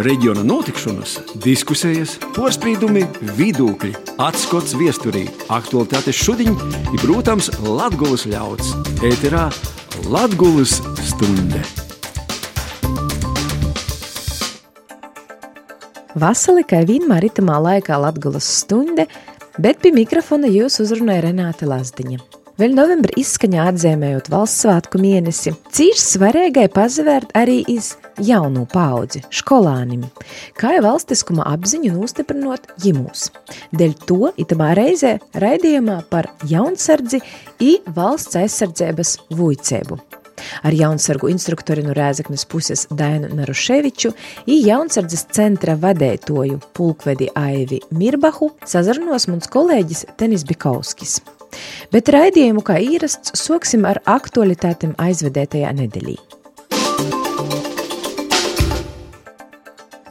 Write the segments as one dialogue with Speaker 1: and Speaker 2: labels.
Speaker 1: reģiona notikšanas, diskusijas, porcelāna, vidūkļi, atskats viesturī, aktualitātes šodien ir, protams, Latvijas ļauds. Ēterā Latvijas stunde.
Speaker 2: Vasarī, kā vienmēr, ritamā laikā Latvijas stunde, bet pie mikrofona jūs uzrunāja Renāte Lazdiņa. Vēl novembrī izskaņā atzīmējot valsts svētku mēnesi, cīņš svarīgai pazavērt arī iz jaunu paudzi, skolānim, kā jau valstiskuma apziņu nostiprinot ģimūs. Dēļ to itamā reizē raidījumā par jaunsardzi i valsts aizsardzības vuicēbu. Ar jaunsargu instruktori no Rēzaknes puses Dainu Naruševiču i jaunsardzes centra vadētoju pulkvedi Aivi Mirbahu sazarnos mums kolēģis Tenis Bikauskis. Bet raidījumu, kā īrasts, soksim ar aktualitātēm aizvedētajā nedēļā.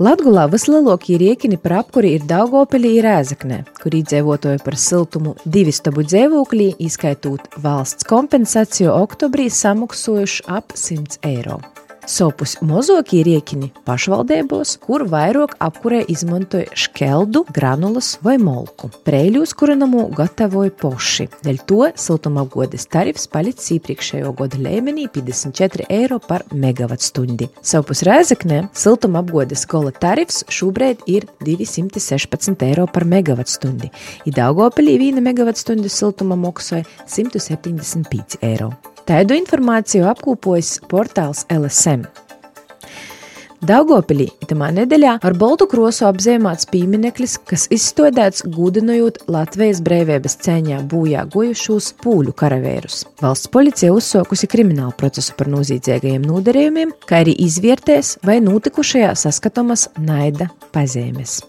Speaker 2: Latgulā vislielākie riekini par apkuri ir Daugopilī ir Ēzaknē, kur iedzīvotāji par siltumu divi stabu dzīvoklī, izskaitot valsts kompensāciju oktobrī samaksojuši ap 100 eiro. Sopus mozokie riekini pašvaldībos, kur vairāk apkurē izmantoja škeldu, granulas vai molku. Prēļus kurinamu gatavoja poši. Dēļ to siltumapgādes tarifs palicis iepriekšējo gada līmenī 54 eiro par megavatstundi. Sopus Rēzeknē siltumapgādes gola tarifs šobrīd ir 216 eiro par megavatstundi. Idaugopilī viena megavatstunda siltuma maksāja 175 eiro. Tādu informāciju apkopojas portāls LSM. Daugopilī itamā nedēļā ar boltu krosu apzīmēts piemineklis, kas izstādēts gudinojot Latvijas brīvības cēņā bojā gojušos pūļu karavērus. Valsts policija uzsākusi kriminālu procesu par nozīdzīgajiem nodarījumiem, kā arī izvērtēs, vai notikušajā saskatamas naida pazīmes.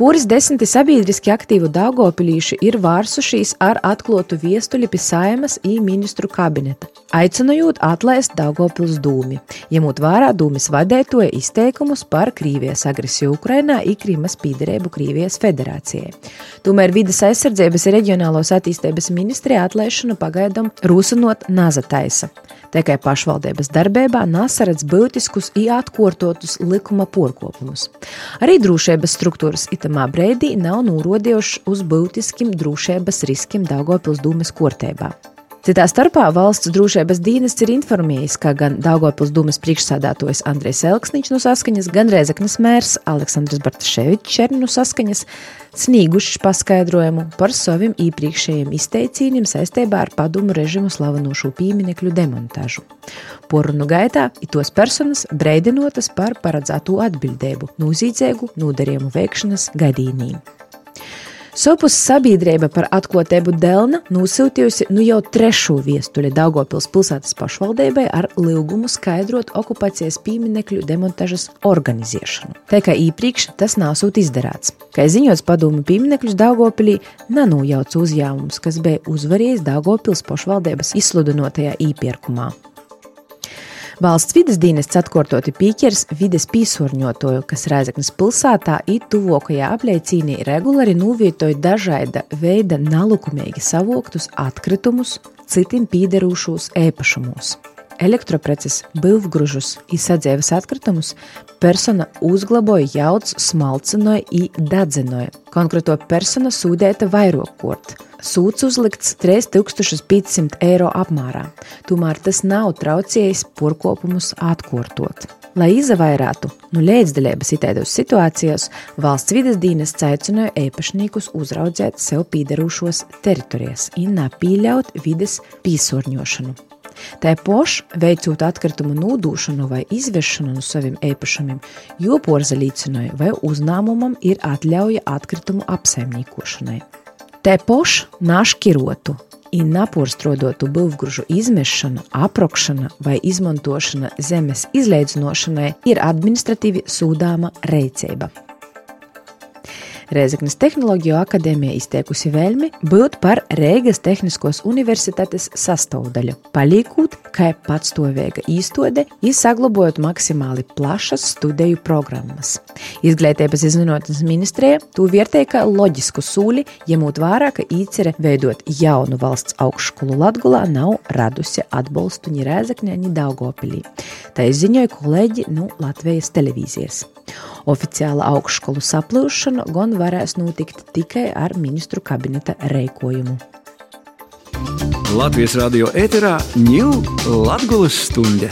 Speaker 2: Pūris desmiti sabiedriski aktīvu daugopilīši ir vārsušies ar atklātu viestuļi pie saimas i ministru kabineta, aicinot atlaist Daugopils dūmi, ņemot vērā dūmis vadētoja izteikumus par Krīvijas agresiju Ukrainā i Krīmas pīderēbu Krīvijas federācijai. Tomēr vidas aizsardzības reģionālos attīstības ministrija atlaišanu pagaidām rūsanot nazataisa. Tikai pašvaldības darbībā nesaredz būtiskus i atkārtotus likuma porkopumus. Arī drošības struktūras itamā brīdī nav norādījušas uz būtiskiem drošības riskiem Daugopils dūmes kortībā. Citā starpā valsts drošības dienests ir informējis, ka gan Daugopils dūmas priekšsādātājs Andrejs Elksniņš no saskaņas, gan Rēzaknes mērs Aleksandrs Bartaševičs no saskaņas snieguši paskaidrojumu par saviem iepriekšējiem izteicījumiem saistībā ar padomu režimu slavenošu pieminekļu demontāžu. Porunu gaitā itos personas breidinotas par paredzēto atbildību, nozīdzīgu nodarījumu veikšanas gadījumiem. Sopus sabiedrība par atklātību Delna nosūtījusi nu jau trešo viestuļu Daugopils pilsētas pašvaldībai ar lūgumu skaidrot okupācijas pieminekļu demontažas organizēšanu. Tā kā iepriekš tas nav sūt izdarāts. Kā ziņots padomu pieminekļus Daugopilī, nanūjauts uzņēmums, kas bija uzvarējis Daugopils pašvaldības izsludinotajā īpirkumā. Valsts vidas dienests atkārtoti pieķers vides piesārņotoju, kas Rēzaknes pilsētā it tuvokajā apliecīnī regulāri novietoja dažāda veida nelikumīgi savoktus atkritumus citiem pīderūšos īpašumos. Elektropreces, bilvgružus un sadzīves atkritumus persona uzglaboja jauts, smalcinoja un dadzinoja. Konkrēto persona sūdēta vairāk kort. Sūds uzlikts 3500 eiro apmērā, tomēr tas nav traucējis porkopumus atkārtot. Lai izvairītu no līdzdalības itēdos situācijās, valsts vidas dienests aicināja īpašniekus uzraudzēt sev pīderošos teritorijas un nepieļaut vides piesārņošanu. Tā poša, veicot atkritumu nodūšanu vai izvešanu no saviem īpašumiem, jo porzalīcināja vai uzņēmumam ir atļauja atkritumu apsaimniekošanai. Te poš naškirotu un napūrstrodotu būvgružu izmešana, aprokšana vai izmantošana zemes izleidzinošanai ir administratīvi sūdāma rīcība. Rēzeknes Tehnoloģiju akadēmija izteikusi vēlmi būt par Rīgas Tehniskos universitātes sastāvdaļu, palīkot kā patstāvīga īstode, izsaglabājot maksimāli plašas studiju programmas. Izglītības izzinotnes ministrija to vērtēja kā loģisku sūli, ņemot vērā, ka īcere veidot jaunu valsts augšskolu Latgulā nav radusi atbalstu ni Rēzeknē, ni Daugopilī. Tā izziņoja kolēģi no nu, Latvijas televīzijas. Oficiāla augšskolu saplūšana gan varēs notikt tikai ar ministru kabineta reikojumu.
Speaker 1: Latvijas radio ēterā ņūl Latgulas stunde.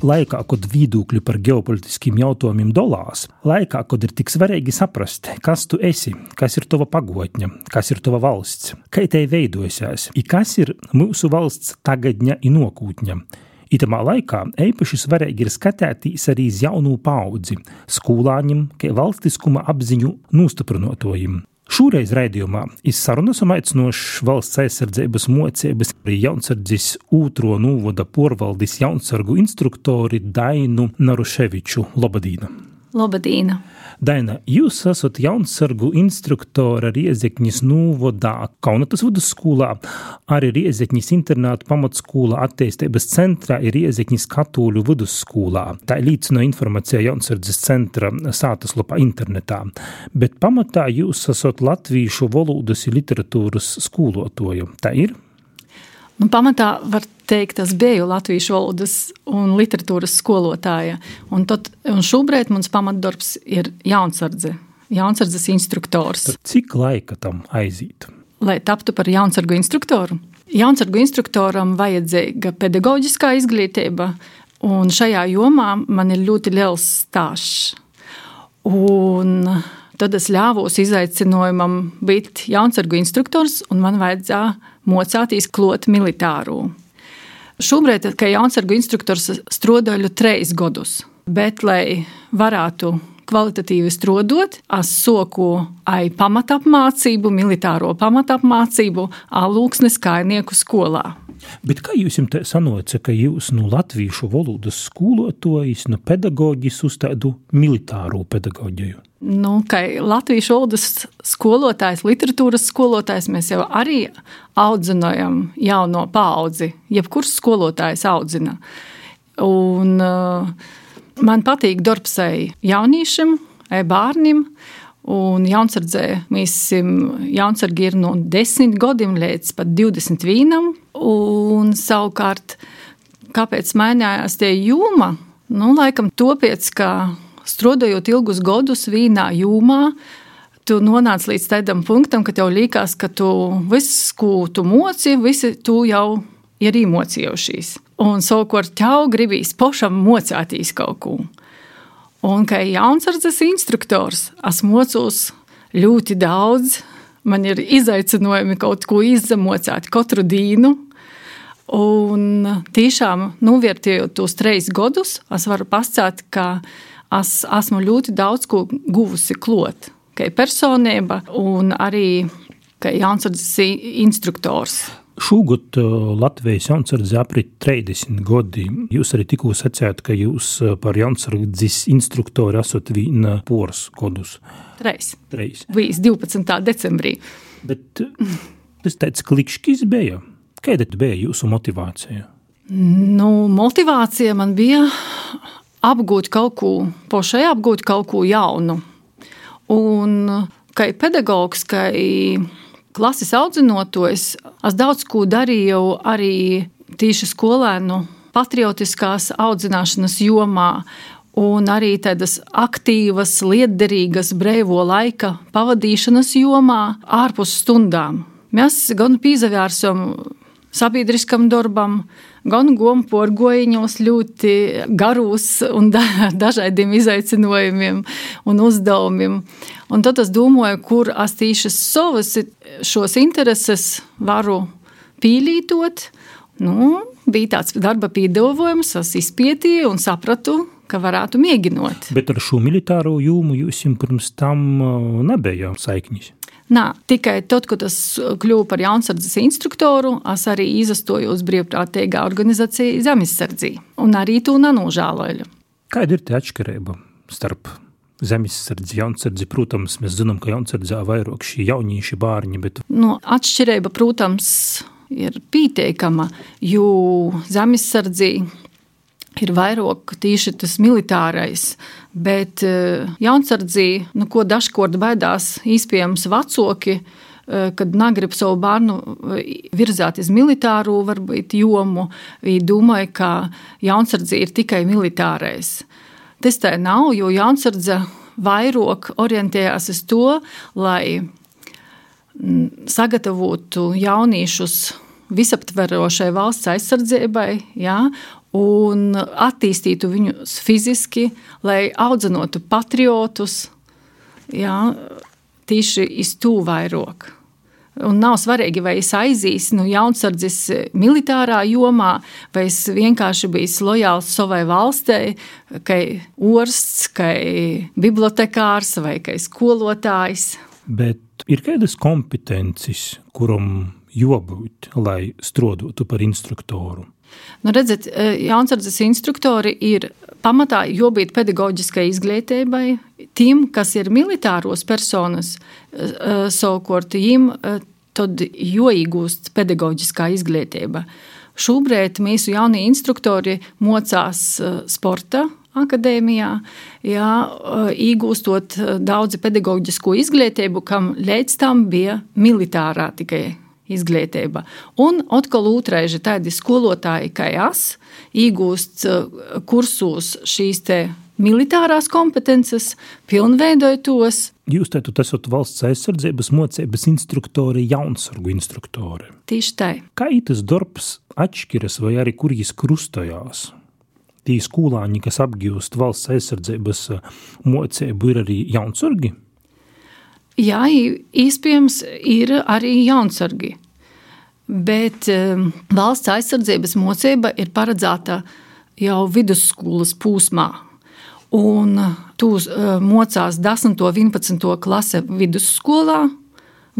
Speaker 3: Laikā, kad viedokļi par ģeopolitiskiem jautājumiem dalās, laikā, kad ir tik svarīgi saprast, kas tu esi, kas ir tava pagotne, kas ir tava valsts, kā tai veidojusies, un kas ir mūsu valsts tagadņa un nākotņa. Itamā laikā īpaši svarīgi ir skatīties arī uz jaunu paudzi, skolāņiem, kā valstiskuma apziņu nostiprinātojiem. Šoreiz raidījumā izsarunas un aicinošs valsts aizsardzības mocības arī jaunsardzes otro nūvoda porvaldis jaunsargu instruktori Dainu Naruševiču Lobadīna.
Speaker 4: Lobadīna.
Speaker 3: Daina, jūs esat jaunsargu instruktore Riezekņas Nūvodā, Kaunatas vidusskolā, arī Riezekņas internātu pamatskolā attīstības centrā ir Riezekņas katoļu vidusskolā. Tā ir līdzina informācija jaunsardzes centra sātaslapā internetā. Bet pamatā jūs esat latviešu valodas un literatūras skolotoju. Tā ir?
Speaker 4: Nu, pamatā var teikt, tas biju latviešu valodas un literatūras skolotāja. Un, tad, un šobrīd mans pamatdarbs ir jaunsardze, jaunsardzes instruktors.
Speaker 3: Tad cik laika tam aiziet?
Speaker 4: Lai taptu par jaunsargu instruktoru. Jaunsargu instruktoram vajadzīga pedagoģiskā izglītība, un šajā jomā man ir ļoti liels stāsts. Un tad es ļāvos izaicinājumam būt jaunsargu instruktors, un man vajadzēja mocāties klot militāru. Šobrīd, kā jaunsargu instruktors, strādāju trīs gadus, bet, lai varētu kvalitatīvi strādāt, es soku ai pamatapmācību, militāro pamatapmācību Alūksnes kainieku skolā.
Speaker 3: Bet kā jums tā sanāca, ka jūs no latviešu valodas skolotājas, no pedagoģijas uz tādu militāro pedagoģiju?
Speaker 4: Nu, kā latviešu valodas skolotājs, literatūras skolotājs, mēs jau arī audzinājam jauno paudzi. Jebkurš skolotājs audzina. Un, uh, man patīk darbs jauniešiem, bērniem. Un jaunsardzē mēs jaunsargi ir no 10 gadiem līdz pat 21. Un savukārt, kāpēc mainījās tie jūma? Nu, laikam tāpēc, ka strādājot ilgus gadus vīnā jūmā, tu nonāc līdz tādam punktam, ka tev liekas, ka tu viss, ko tu moci, visi tu jau ir īmocījušies. Un savukārt tev gribīs pašam mocēties kaut ko. Un kā jaunsardzes instruktors, es mocos ļoti daudz. Man ir izaicinājumi kaut ko izzemocēt katru dienu. Un tiešām, novērtējot tos trīs gadus, es varu pasakāt, ka es esmu ļoti daudz ko guvusi klot. Kā personība un arī kā jaunsardzes instruktors.
Speaker 3: Šogad Latvijas jaunsardze aprit 30 gadi. Jūs arī tikko sacījāt, ka jūs par jaunsardzes instruktoru esat viena poras kodus.
Speaker 4: Reiz.
Speaker 3: Reiz.
Speaker 4: Vīs 12. decembrī.
Speaker 3: Bet tas tāds klikšķis bija. Kāda bija jūsu motivācija?
Speaker 4: Nu, motivācija man bija apgūt kaut ko, pašai apgūt kaut ko jaunu. Un kā pedagogs, kā klases audzinoties, es daudz ko darīju arī tīši skolēnu patriotiskās audzināšanas jomā. Un arī tādas aktīvas, liederīgas brīvo laika pavadīšanas jomā, ārpus stundām. Mēs gan pīzavērsim sabiedriskam darbam, gan gomporgojiņos ļoti garūs un da, dažādiem izaicinājumiem un uzdevumiem. Un tad es domāju, kur es tīši savas šos intereses varu pīlītot. Nu, bija tāds darba piedāvājums, es izpētīju un sapratu, ka varētu mēģināt.
Speaker 3: Bet ar šo militāro jūmu jūs pirms tam nebija saiknis.
Speaker 4: Nā, tikai tad, kad es kļuvu par jaunsardzes instruktoru, es arī izastojos brīvprātīgā organizācijā Zemesardzī, un arī to nenožēloju.
Speaker 3: Kāda ir tā atšķirība starp zemesardze, jaunsardze. Protams, mēs zinām, ka jaunsardzē vairāk šī jaunieši bērni. Bet...
Speaker 4: No, atšķirība, protams, ir pieteikama, jo zemesardzī ir vairāk tieši tas militārais. Bet uh, jaunsardzī, nu, ko dažkārt baidās īstenībā vecāki, uh, kad negrib savu bērnu virzīt uz militāru varbūt, jomu, viņi domāja, ka jaunsardze ir tikai militārais. Tas tā nav, jo jaunsardze vairāk orientējās uz to, lai mm, sagatavotu jauniešus visaptverošai valsts aizsardzībai, ja, un attīstītu viņus fiziski, lai audzinātu patriotus, ja, tieši iz to vairāk. Un nav svarīgi, vai es aizīšu nu, jaunsardzes militārā jomā, vai es vienkārši biju lojāls savai valstei, kā orsts, kā bibliotekārs vai kā skolotājs.
Speaker 3: Bet ir kādas kompetences, kuram jābūt, lai strodotu par instruktoru?
Speaker 4: Nu, redzat, jaunsardzes instruktori ir pamatā jābūt pedagoģiskai izglītībai. Tiem, kas ir militāros personas, savukārt viņiem tad jāiegūst pedagoģiskā izglītība. Šobrīd mūsu jaunie instruktori mocās sporta akadēmijā, jā, iegūstot daudz pedagoģisko izglītību, kam līdz tam bija militārā tikai izglītība. Un atkal otraiži tādi skolotāji kā es iegūst kursos šīs militārās kompetences, pilnveidojot tos.
Speaker 3: Jūs teicat, esat valsts aizsardzības mocības instruktori, jaunsargu instruktori.
Speaker 4: Tieši tā.
Speaker 3: Kā tas darbs atšķiras vai arī kur jis krustojās? Tī skolāņi, kas apgūst valsts aizsardzības mocību, ir arī jaunsargi?
Speaker 4: Jā, iespējams, ir arī jaunsargi. Bet um, valsts aizsardzības mocība ir paredzēta jau vidusskolas posmā. Un tu uh, mocās 10. un 11. klase vidusskolā,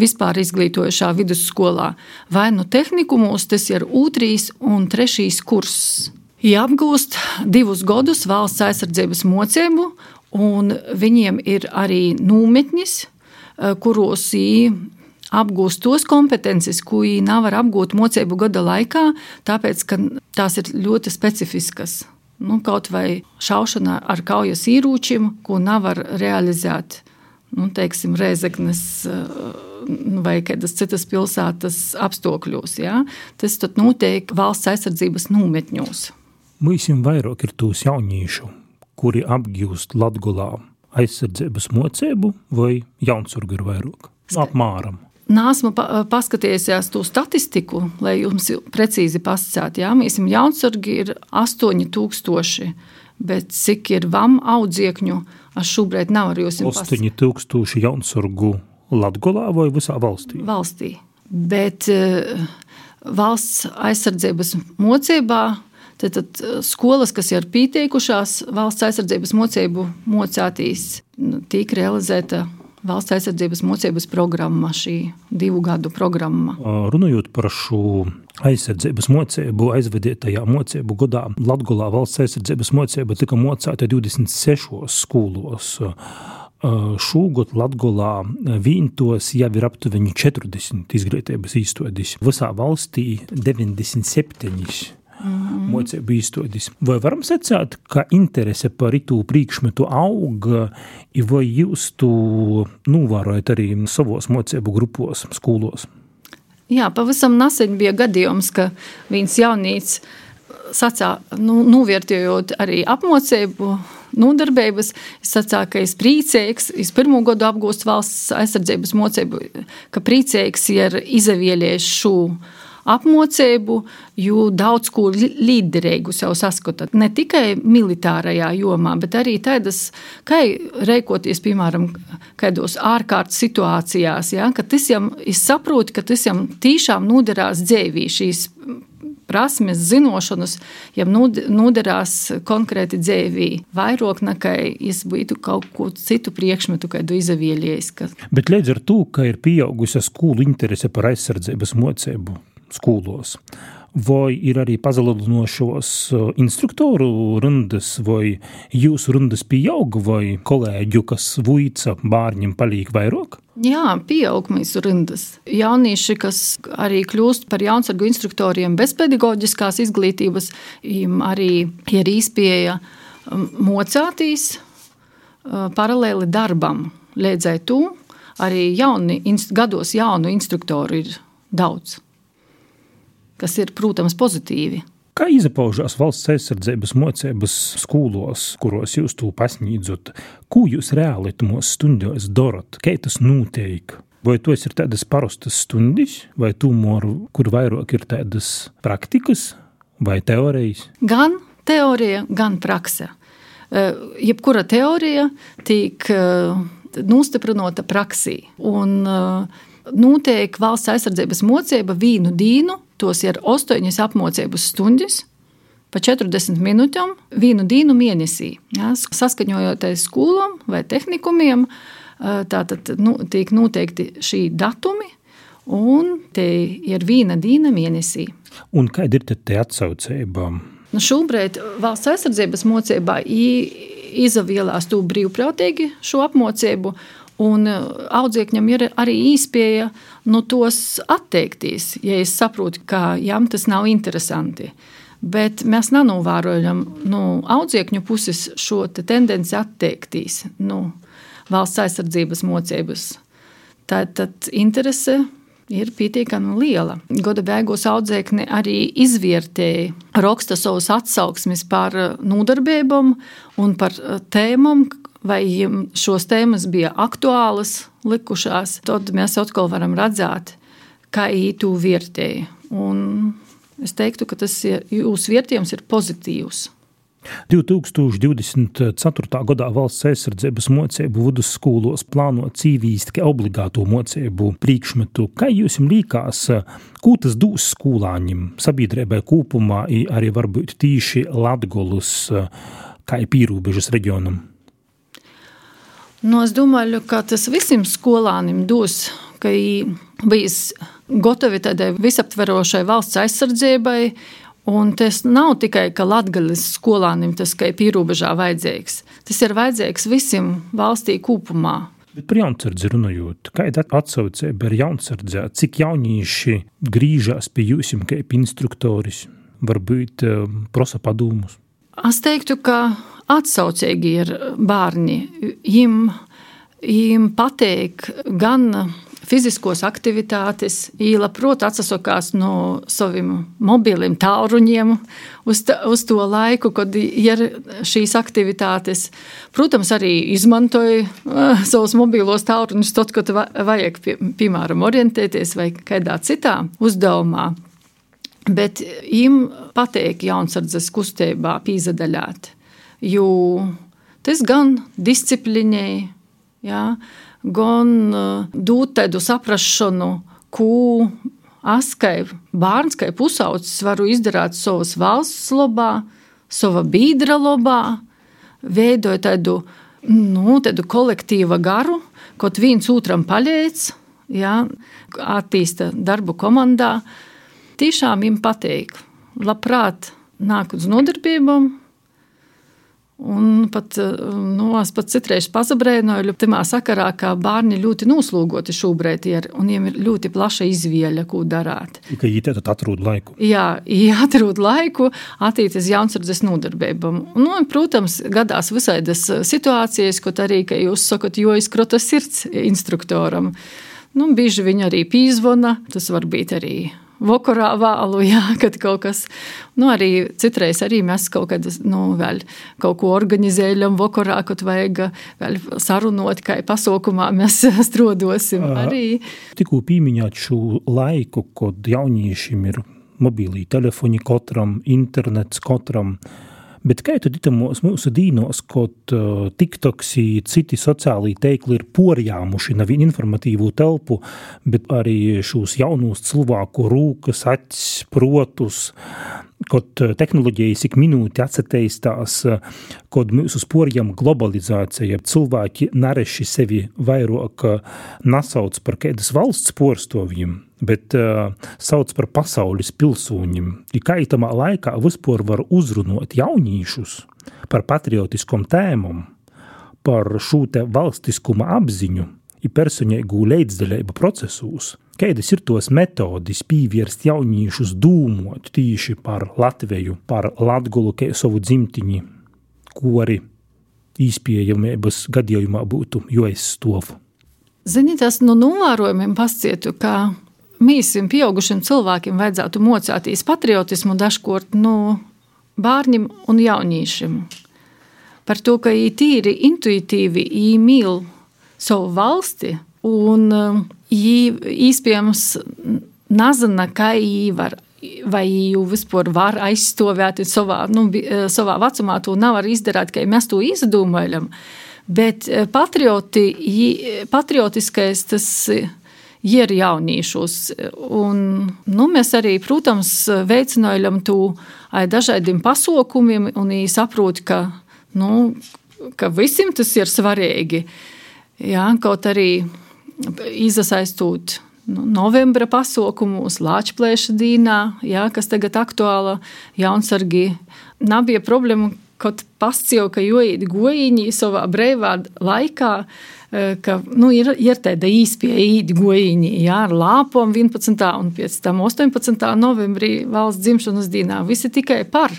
Speaker 4: vispār izglītojušā vidusskolā, vai nu tehnikumos, tas ir otrs un trešais kurs. Ja apgūst divus gadus valsts aizsardzības mocību, un viņiem ir arī nometnis, Eh, kuros apgūst tos kompetences, ko viņi nevar apgūt mocību gada laikā, tāpēc, ka tās ir ļoti specifiskas. Nu, kaut vai šaušana ar kaujas ieročiem, ko nevar realizēt nu, teiksim, Reizeknas eh, vai kādas citas pilsētas apstākļos. Ja? Tas notiek valsts aizsardzības nometņos.
Speaker 3: Mums vairāk ir tūs jauniešu, kuri apgūst Latvijā aizsardzības mocību vai jaunsurgu ir vairāk? Apmēram.
Speaker 4: Nāsmu pa, paskatījusies to statistiku, lai jums precīzi pasakātu. Jā, mēs esam jaunsurgi ir 8000, bet cik ir vam audziekņu, es šobrīd nevaru jūs
Speaker 3: pasakāt. 8000 jaunsurgu Latgolā vai visā valstī?
Speaker 4: Valstī. Bet valsts aizsardzības mocībā Tad, tad eh, skolas, kas ir pieteikušās valsts aizsardzības mocību mocātīs, nu, tika realizēta valsts aizsardzības mocības programma, šī divu gadu programma.
Speaker 3: Runājot par šo aizsardzības mocību, aizvedētajā mocību gadā Latvijā valsts aizsardzības mocība tika mocēta 26 skolos. Šogad Latvijā vīntos jau ir aptuveni 40 izglītības īstenības. Visā valstī 97 mm. mocību izstādes. Vai varam secēt, ka interese par itu priekšmetu auga, vai jūs to novērojat arī savos mocību grupos, skolos?
Speaker 4: Jā, pavisam nesen bija gadījums, ka viens jaunīts sacā, nu, novērtējot arī apmocību, nodarbības. Es sacīju, ka es priecīgs, es pirmo gadu apgūstu valsts aizsardzības mocību, ka priecīgs ir izavieļies šo apmocību, jo daudz ko līderīgu sev saskatāt. Ne tikai militārajā jomā, bet arī tādas, kā reikoties, piemēram, kādos ārkārtas situācijās, ja, ka tas jau izsaprot, ka tas jau tīšām noderās dzēvī šīs prasmes, zināšanas, ja noderās konkrēti dzīvī, vairāk nekā es būtu kaut ko citu priekšmetu, kādu izavieļies. Ka...
Speaker 3: Bet līdz ar to, ka ir pieaugusi skolu interese par aizsardzības mocību, skolos. vai ir arī pazeminošos instruktoru rundas, vai jūsu rundas pieauga, vai kolēģu, kas vuica bērniem palīk vairāk?
Speaker 4: Jā, pieaug mūsu rindas. Jaunieši, kas arī kļūst par jaunsargu instruktoriem bez pedagoģiskās izglītības, arī ir īspēja mocātīs paralēli darbam. Līdzai tu arī jauni, gados jaunu instruktoru ir daudz, kas ir, protams, pozitīvi.
Speaker 3: Kā izpaužās valsts aizsardzības mocības skolos, kuros jūs to pasniedzat? Ko jūs reāli tajos stundās darat? Kā tas notiek? Vai tas ir tādas parastas stundas, vai tomēr, kur vairāk ir tādas praktikas vai teorijas?
Speaker 4: Gan teorija, gan praksa. Eh, jebkura teorija tiek eh, nostiprināta praksī. Un, uh, notiek valsts aizsardzības mocība vīnu dīnu, tos ir 8 apmocības stundas. Pa 40 minūtēm vienu dienu mēnesī. Ja, saskaņojoties skolām vai tehnikumiem, tātad nu, tiek noteikti šī datumi, un te ir viena diena mēnesī.
Speaker 3: Un kāda ir te atsaucība?
Speaker 4: Nu, šobrīd valsts aizsardzības mocībā izavielās to brīvprātīgi šo apmocību, Un audzēkņam ir arī īspēja no tos atteikties, ja es saprotu, ka jām tas nav interesanti. Bet mēs nenovērojam no audzēkņu puses šo te tendenci atteikties no valsts aizsardzības mocības. Tātad interese ir pietiekami liela. Gada beigās audzēkņi arī izvērtēja, raksta savus atsauksmes par nodarbībām un par tēmām, vai šos tēmas bija aktuālas, likušās, tad mēs atkal varam redzēt, kā ītu vērtēja. Un es teiktu, ka tas ir, jūsu vērtējums ir pozitīvs.
Speaker 3: 2024. gadā valsts aizsardzības mocību vidusskolos plāno cīvīst kā obligāto mocību priekšmetu. Kā jums liekas, ko tas dos skolāņiem, sabiedrībai kopumā, arī varbūt tīši Latgolus kā pīrūbežas reģionam?
Speaker 4: Nu, es domāju, ka tas visiem skolāniem dos, ka bijis gatavi tādai visaptverošai valsts aizsardzībai. Un tas nav tikai Latvijas skolāniem, tas ir pierobežā vajadzīgs. Tas ir vajadzīgs visiem valstī kopumā.
Speaker 3: Bet par jaunsardzi runājot, kāda atsaucība ir jaunsardzē? Cik jaunieši griežas pie jums, kā instruktoris, varbūt um, prosa padomus?
Speaker 4: Es teiktu, ka atsaucīgi ir bērni. Viņiem, viņiem patīk gan fiziskos aktivitātes, īla, protams, atsakās no saviem mobiliem tālruņiem uz, ta, uz to laiku, kad ir šīs aktivitātes. Protams, arī izmantoja uh, savus mobilos tālruņus, tad, kad vajag, pie, piemēram, orientēties vai kādā citā uzdevumā. Bet viņiem patīk jaunsardzes kustībā pīzadaļāt jo tas gan disciplinēja, ja, gan dot tādu saprašanu, ko es kā bērns, kā pusaudzis varu izdarīt savas valsts labā, sava biedra labā, veidot tādu, nu, tādu kolektīvu garu, kaut viens otram palīdz, ja, attīsta darbu komandā. Tiešām viņam patīk, labprāt nāk uz nodarbībām, Un pat, nu, es pat citreiz pazabrēnoju tajā sakarā, ka bērni ļoti noslogoti šobrīd ir, un viņiem ir ļoti plaša izvēle, ko darīt.
Speaker 3: Ka viņi tad atrod laiku.
Speaker 4: Jā, viņi atrod laiku attīstīties jaunsardzes nodarbībām. Nu, protams, gadās visādas situācijas, ko arī, ka jūs sakat, jo izkrota sirds instruktoram. Nu, bieži viņi arī pīzvana, tas var būt arī vakarā vēlu, jā, kad kaut kas, nu, arī citreiz arī mēs kaut kad, nu, vēl kaut ko organizējam vakarā, kad vajag vēl sarunot, kā pasaukumā mēs strodosim. Arī.
Speaker 3: Tikko pīmiņāt šo laiku, kad jauniešiem ir mobīlī telefoni katram, internets katram, Bet kā tad itamos mūsu dīnos, kad uh, TikToks, citi sociālī teikli ir porjāmuši nevien informatīvu telpu, bet arī šos jaunos cilvēku rūkas, acis, protus, kad tehnoloģijas ik minūti atsateistās, kad mūsu sporjam globalizācija, cilvēki nareši sevi vairāk nasauc par kādas valsts porstoviem, bet uh, sauc par pasaules pilsūņiem. Ir kaitamā laikā vispār var uzrunāt jaunīšus par patriotiskom tēmām, par šo te valstiskuma apziņu, ir personīgu līdzdalību procesos. Kādas ir tos metodes pievērst jauniešus dūmot tīši par Latviju, par Latgulu, kā savu dzimtiņu, ko arī īspējamības gadījumā būtu jāizstāv.
Speaker 4: Ziniet, tas no novērojumiem pascietu, ka mīsim pieaugušiem cilvēkiem vajadzētu mocēties patriotismu dažkort no bērniem un jauniešiem. Par to, ka tīri intuitīvi mīl savu valsti un iespējams nezina, kā viņi var. Vai jau vispār var aizstāvēt savā, nu, savā vecumā, to nevar izdarīt, ka mēs to izdomājam. Bet patrioti, patriotiskais tas ir jauniešus. Un, nu, mēs arī, protams, veicinājam to dažādiem pasaukumiem, un viņi saprot, ka, nu, ka visiem tas ir svarīgi. Jā, kaut arī izasaistot nu, novembra pasaukumus, Latvijas dīnā, jā, kas tagad aktuāla jaunsargi. Nav bija problēma, kaut pascīju, ka joīdi gojiņi savā brīvā laikā, ka nu, ir, ir tāda īspēja īdi gojiņi, jā, ar lāpom 11. un pēc tam 18. novembrī valsts dzimšanas dienā. Visi tikai par.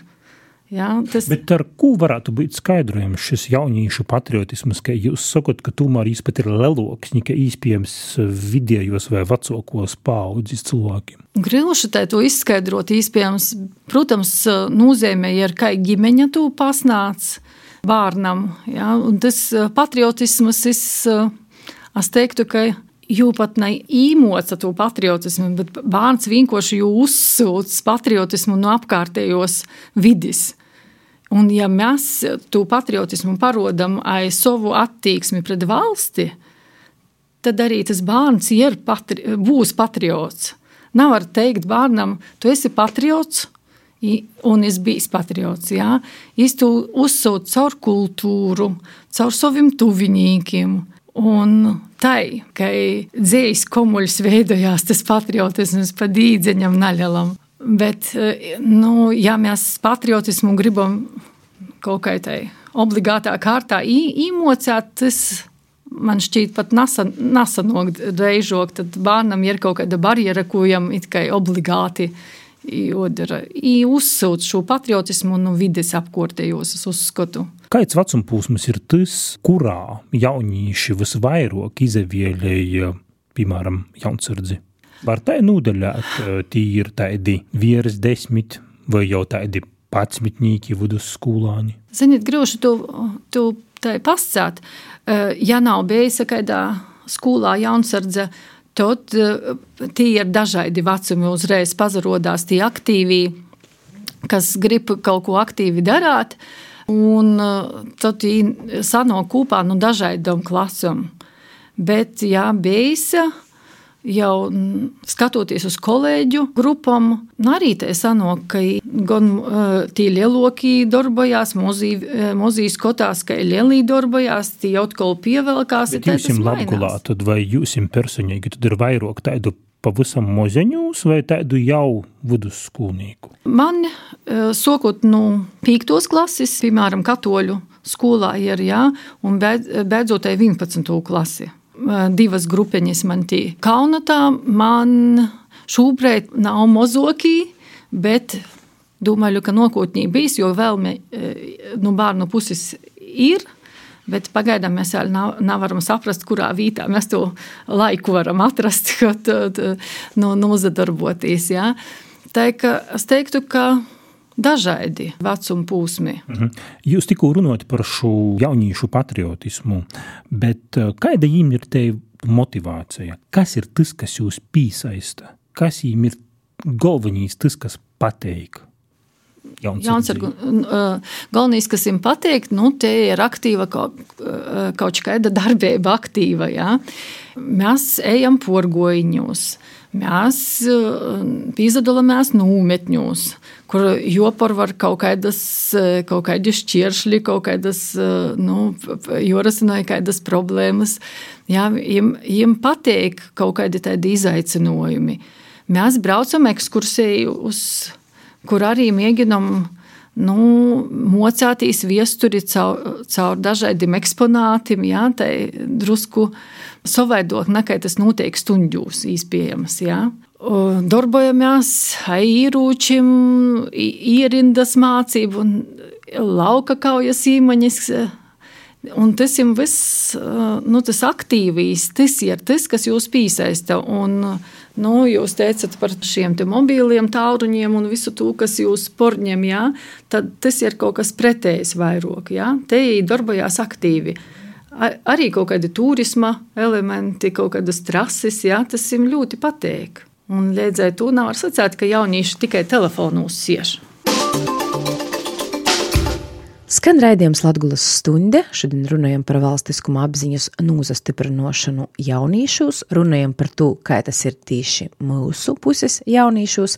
Speaker 3: Jā, tas... Bet ar ko varētu būt skaidrojams šis jauniešu patriotisms, ka jūs sakat, ka tomēr viņš pat ir leloks, nekā īspējams vidējos vai vecākos paudzes cilvēkiem?
Speaker 4: Tā to izskaidrot, īspējams, protams, nozīmē ir, ka ģimeņa to pasnāc bērnam, un tas patriotisms, es, es teiktu, ka jau pat ne īmoca to patriotismu, bet bērns vienkārši uzsūc patriotismu no apkārtējos vidis. Un ja mēs to patriotismu parodam aiz savu attieksmi pret valsti, tad arī tas bērns ir patri, būs patriots. Nav var teikt bērnam, tu esi patriots, un es biju patriots. Jā. Es to uzsūtu caur kultūru, caur saviem tuviniekiem. Un tai, ka dzīslis komuļs veidojās tas patriotisms pa dīdzeņam naļalam. Bet, eh, nu, ja mēs patriotismu gribam kaut kā tai obligātā kārtā īmocēt, tas man šķiet pat nesanāk reizāk. Tad bērnam ir kaut kāda barjera, ko viņam it kā obligāti jādara. Uzsūc šo patriotismu no vides apkārtējos, uzskatu.
Speaker 3: Kāds vecuma posms ir tas, kurā jaunieši visvairāk izvēlēja, piemēram, jaunsardzi? Var tā nūdeļāt, tie ir tādi vīrs desmit vai jau tādi patsmitnieki, vidusskolāņi?
Speaker 4: Ziniet, grūši tu, tu tā pascāt. Ja nav bijis kādā skolā jaunsardze, tad tie ir dažādi vecumi uzreiz pazarodās tie aktīvi, kas grib kaut ko aktīvi darāt, un tad viņi sanāk kopā no dažādām klasēm. Bet, ja bijis, jau skatoties uz kolēģu grupām, arī tā sanāk, ka gan uh, tie lieloki darbojās, mozīs skotās, ka lielī darbojās, tie atkal pievelkās.
Speaker 3: Bet jūsim Latgulā, tad vai jūsim personīgi, tad ir vairāk tādu pavisam mozeņus vai tādu jau vidusskolnieku?
Speaker 4: Man, sokot no nu, pīktos klases, piemēram, katoļu skolā ir, jā, un beidzot 11. klasi divas grupiņas man tie. Kaunatā man šobrīd nav mozokī, bet domāju, ka nākotnē bijis, jo vēlme no bērnu puses ir. Bet pagaidām mēs vēl nav, nevaram saprast, kurā vietā mēs to laiku varam atrast, kad no, nozadarboties. Ja? Tā es teiktu, ka dažādi vecuma posmi. Mhm.
Speaker 3: Jūs tikko runājat par šo jauniešu patriotismu, bet eh, kāda viņiem ir te motivācija? Kas ir tas, kas jūs piesaista? Kas viņiem ir galvenais, tas, kas pateik?
Speaker 4: Jaunsargu. Galvenais, kas viņam pateikt, nu, te ir aktīva kaut, kaut kāda darbība aktīva. Ja? Mēs ejam porgoņos. Mēs piedalāmies nometņos, kur jopar var kaut kādas, kaut kādi šķiršļi, kaut kādas, nu, jorasināja kādas problēmas. Jā, viņiem, viņiem patīk kaut kādi tādi izaicinājumi. Mēs braucam ekskursiju uz kur arī mēģinam nu, mocāties viesturi caur, caur dažādiem eksponātiem, jā, tai drusku savaidot, nekā tas notiek stundļos īspējams. Jā. Darbojamies ar īrūčiem, īrindas mācību lauka kaujas īmaņas. Un tas ir viss, nu, tas aktīvīs, tas ir tas, kas jūs piesaista. Un, uh, Nu, jūs teicat par šiem mobīliem tāluņiem un visu to, kas jūs porņem, jā, tad tas ir kaut kas pretējs vairāk. Jā. Te darbojās aktīvi. Arī kaut kādi turisma elementi, kaut kādas trases, jā, tas viņam ļoti patīk. Un līdzēji to nav sacīt, ka jaunieši tikai telefonos siež.
Speaker 2: Skan raidījums Latvijas stunde. Šodien runājam par valstiskuma apziņas nozastiprinošanu jauniešos, runājam par to, kā tas ir tieši mūsu puses jauniešos.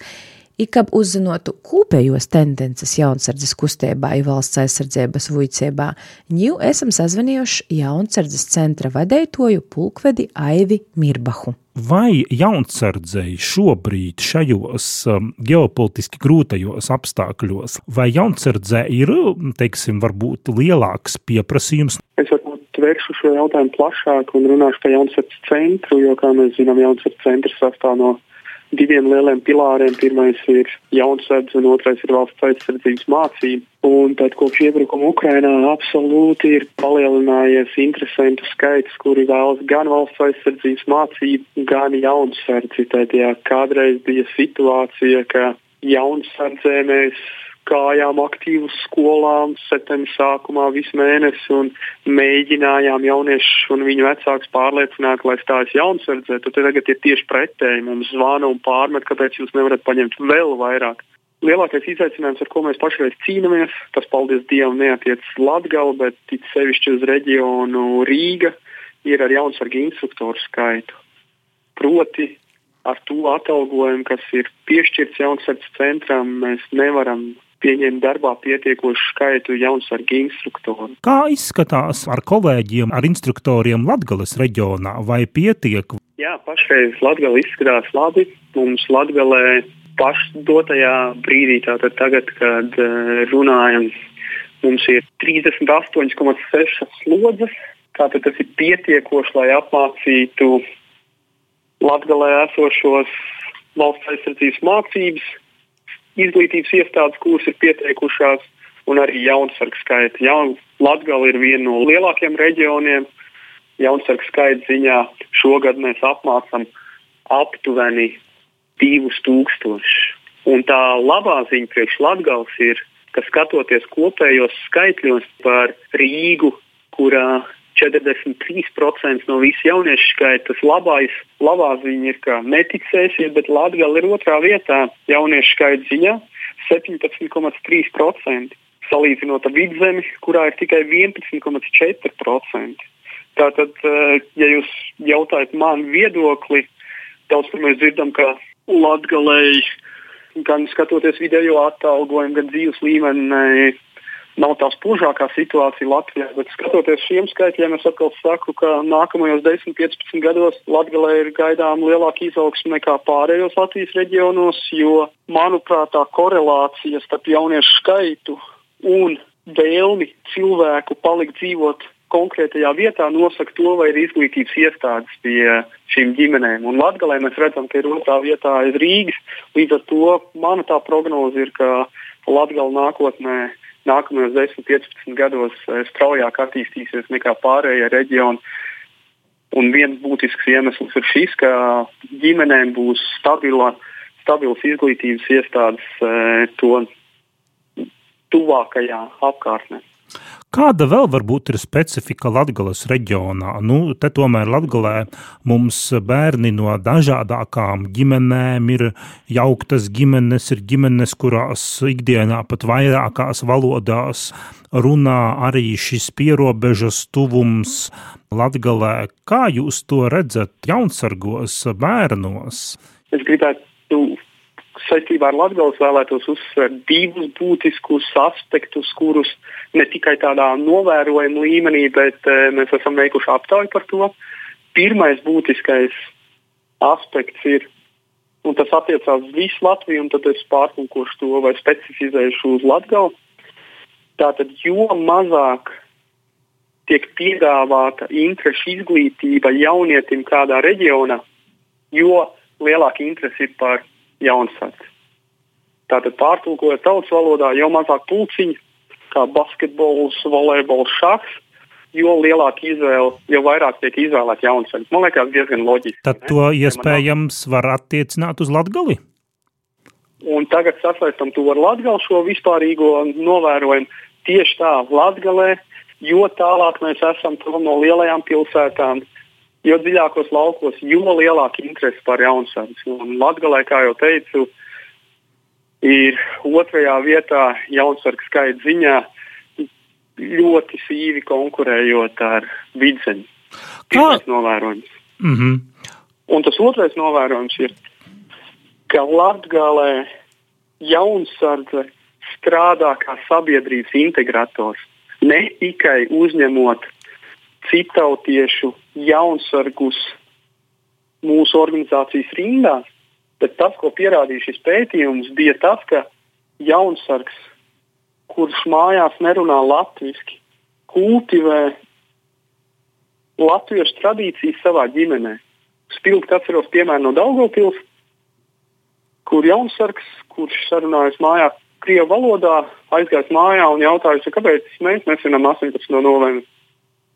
Speaker 2: Ikab uzzinotu kopējos tendences jaunsardzes kustībā, valsts aizsardzības vuicībā, ņū esam sazvanījuši jaunsardzes centra vadētoju pulkvedi Aivi Mirbahu.
Speaker 3: Vai jaunsardzēji šobrīd šajos um, ģeopolitiski grūtajos apstākļos, vai jaunsardzē ir, teiksim, varbūt lielāks pieprasījums?
Speaker 5: Es varbūt vēršu šo jautājumu plašāk un runāšu par jaunsardzes centru, jo, kā mēs zinām, jaunsardzes centrs sastāv no diviem lieliem pilāriem. Pirmais ir jaunsardze un otrais ir valsts aizsardzības mācība. Un tad kopš iebrukuma Ukrainā absolūti ir palielinājies interesantu skaits, kuri vēlas gan valsts aizsardzības mācību, gan jaunsardzi. Tad, ja kādreiz bija situācija, ka jaunsardzē mēs gājām aktīvi uz skolām septembra sākumā visu mēnesi un mēģinājām jauniešus un viņu vecākus pārliecināt, lai stājas jaunsardzē. Tad tagad ir tieši pretēji. Mums zvana un pārmet, kāpēc jūs nevarat paņemt vēl vairāk. Lielākais izaicinājums, ar ko mēs pašreiz cīnāmies, tas, paldies Dievam, neatiecas Latviju, bet it sevišķi uz reģionu Rīga, ir ar jaunsargu instruktoru skaitu. Proti, ar to atalgojumu, kas ir piešķirts jaunsardzes centram, mēs nevaram pieņemt darbā pietiekošu skaitu jaunsargu instruktoru.
Speaker 3: Kā izskatās ar kolēģiem, ar instruktoriem Latvijas reģionā, vai pietiek?
Speaker 5: Jā, pašreiz Latvija izskatās labi. Mums Latvijā pašdotajā brīdī, tātad tagad, kad uh, runājam, mums ir 38,6 slodzes. Tātad tas ir pietiekoši, lai apmācītu Latvijā esošos valsts aizsardzības mācības izglītības iestādes, kuras ir pieteikušās, un arī jaunsargu skaita. Jaun, Latgala ir viena no lielākajiem reģioniem. Jaunsargu skaita ziņā šogad mēs apmācām aptuveni 2000. Un tā labā ziņa priekš Latgals ir, ka skatoties kopējos skaitļos par Rīgu, kurā 43% no visu jauniešu skaita. Tas labais, labā ziņa ir, ka neticēsiet, bet Latvija ir otrā vietā jauniešu skaita ziņā - 17,3%. Salīdzinot ar vidzemi, kurā ir tikai 11,4%. Tātad, eh, ja jūs jautājat man viedokli, daudz kur mēs dzirdam, ka Latvijai gan skatoties video atalgojumu, gan dzīves līmeni nav tā spožākā situācija Latvijā, bet skatoties šiem skaitļiem, es atkal saku, ka nākamajos 10, 15 gados Latvijā ir gaidām lielāka izaugsme nekā pārējos Latvijas reģionos, jo, manuprāt, tā korelācija starp jauniešu skaitu un vēlmi cilvēku palikt dzīvot konkrētajā vietā nosaka to, vai ir izglītības iestādes pie šīm ģimenēm. Un Latvijā mēs redzam, ka ir otrā vietā aiz Rīgas. Līdz ar to mana prognoze ir, ka Latvija nākotnē nākamajos 10, 15 gados eh, straujāk attīstīsies nekā pārējie reģioni. Un viens būtisks iemesls ir šis, ka ģimenēm būs stabila, stabils izglītības iestādes eh, to tuvākajā apkārtnē.
Speaker 3: Kāda vēl varbūt ir specifika Latvijas reģionā? Nu, te tomēr Latvijā mums bērni no dažādākām ģimenēm ir jauktas ģimenes, ir ģimenes, kurās ikdienā pat vairākās valodās runā arī šis pierobežas tuvums Latvijā. Kā jūs to redzat jaunsargos bērnos?
Speaker 5: Es gribētu saistībā ar Latvijas vēlētos uzsvērt divus būtiskus aspektus, kurus ne tikai tādā novērojuma līmenī, bet e, mēs esam veikuši aptauju par to. Pirmais būtiskais aspekts ir, un tas attiecās uz visu Latviju, un tad es pārtulkošu to vai specifizēšu uz Latviju. Tātad, jo mazāk tiek piedāvāta interešu izglītība jaunietim kādā reģionā, jo lielāka interese ir par jaunsardzi. Tātad pārtulkojot tautas valodā, jau mazāk pulciņi, kā basketbols, volejbols, šachs, jo lielāka izvēle, jo vairāk tiek izvēlēta jaunsardzi. Man liekas, diezgan loģiski.
Speaker 3: Tad to ne? iespējams var attiecināt uz Latgali?
Speaker 5: Un tagad sasaistam to ar Latgali šo vispārīgo novērojumu. Tieši tā, Latgalē, jo tālāk mēs esam no lielajām pilsētām, jo dziļākos laukos, jo lielāka interese par jaunsardzi. Un Latvijā, kā jau teicu, ir otrajā vietā jaunsardze skaita ziņā ļoti sīvi konkurējot ar vidzeņu. Tas ir novērojums.
Speaker 3: Mm -hmm.
Speaker 5: Un tas otrais novērojums ir, ka Latvijā jaunsardze strādā kā sabiedrības integrators. Ne tikai uzņemot citautiešu jaunsargus mūsu organizācijas rindās, bet tas, ko pierādīja šis pētījums, bija tas, ka jaunsargs, kurš mājās nerunā latviešu, kultivē latviešu tradīcijas savā ģimenē. Spilgti atceros piemēru no Daugopils, kur jaunsargs, kurš sarunājas mājā Krievu valodā, aizgājis mājā un jautājusi, kāpēc mēs nesvinam 18. novembrī.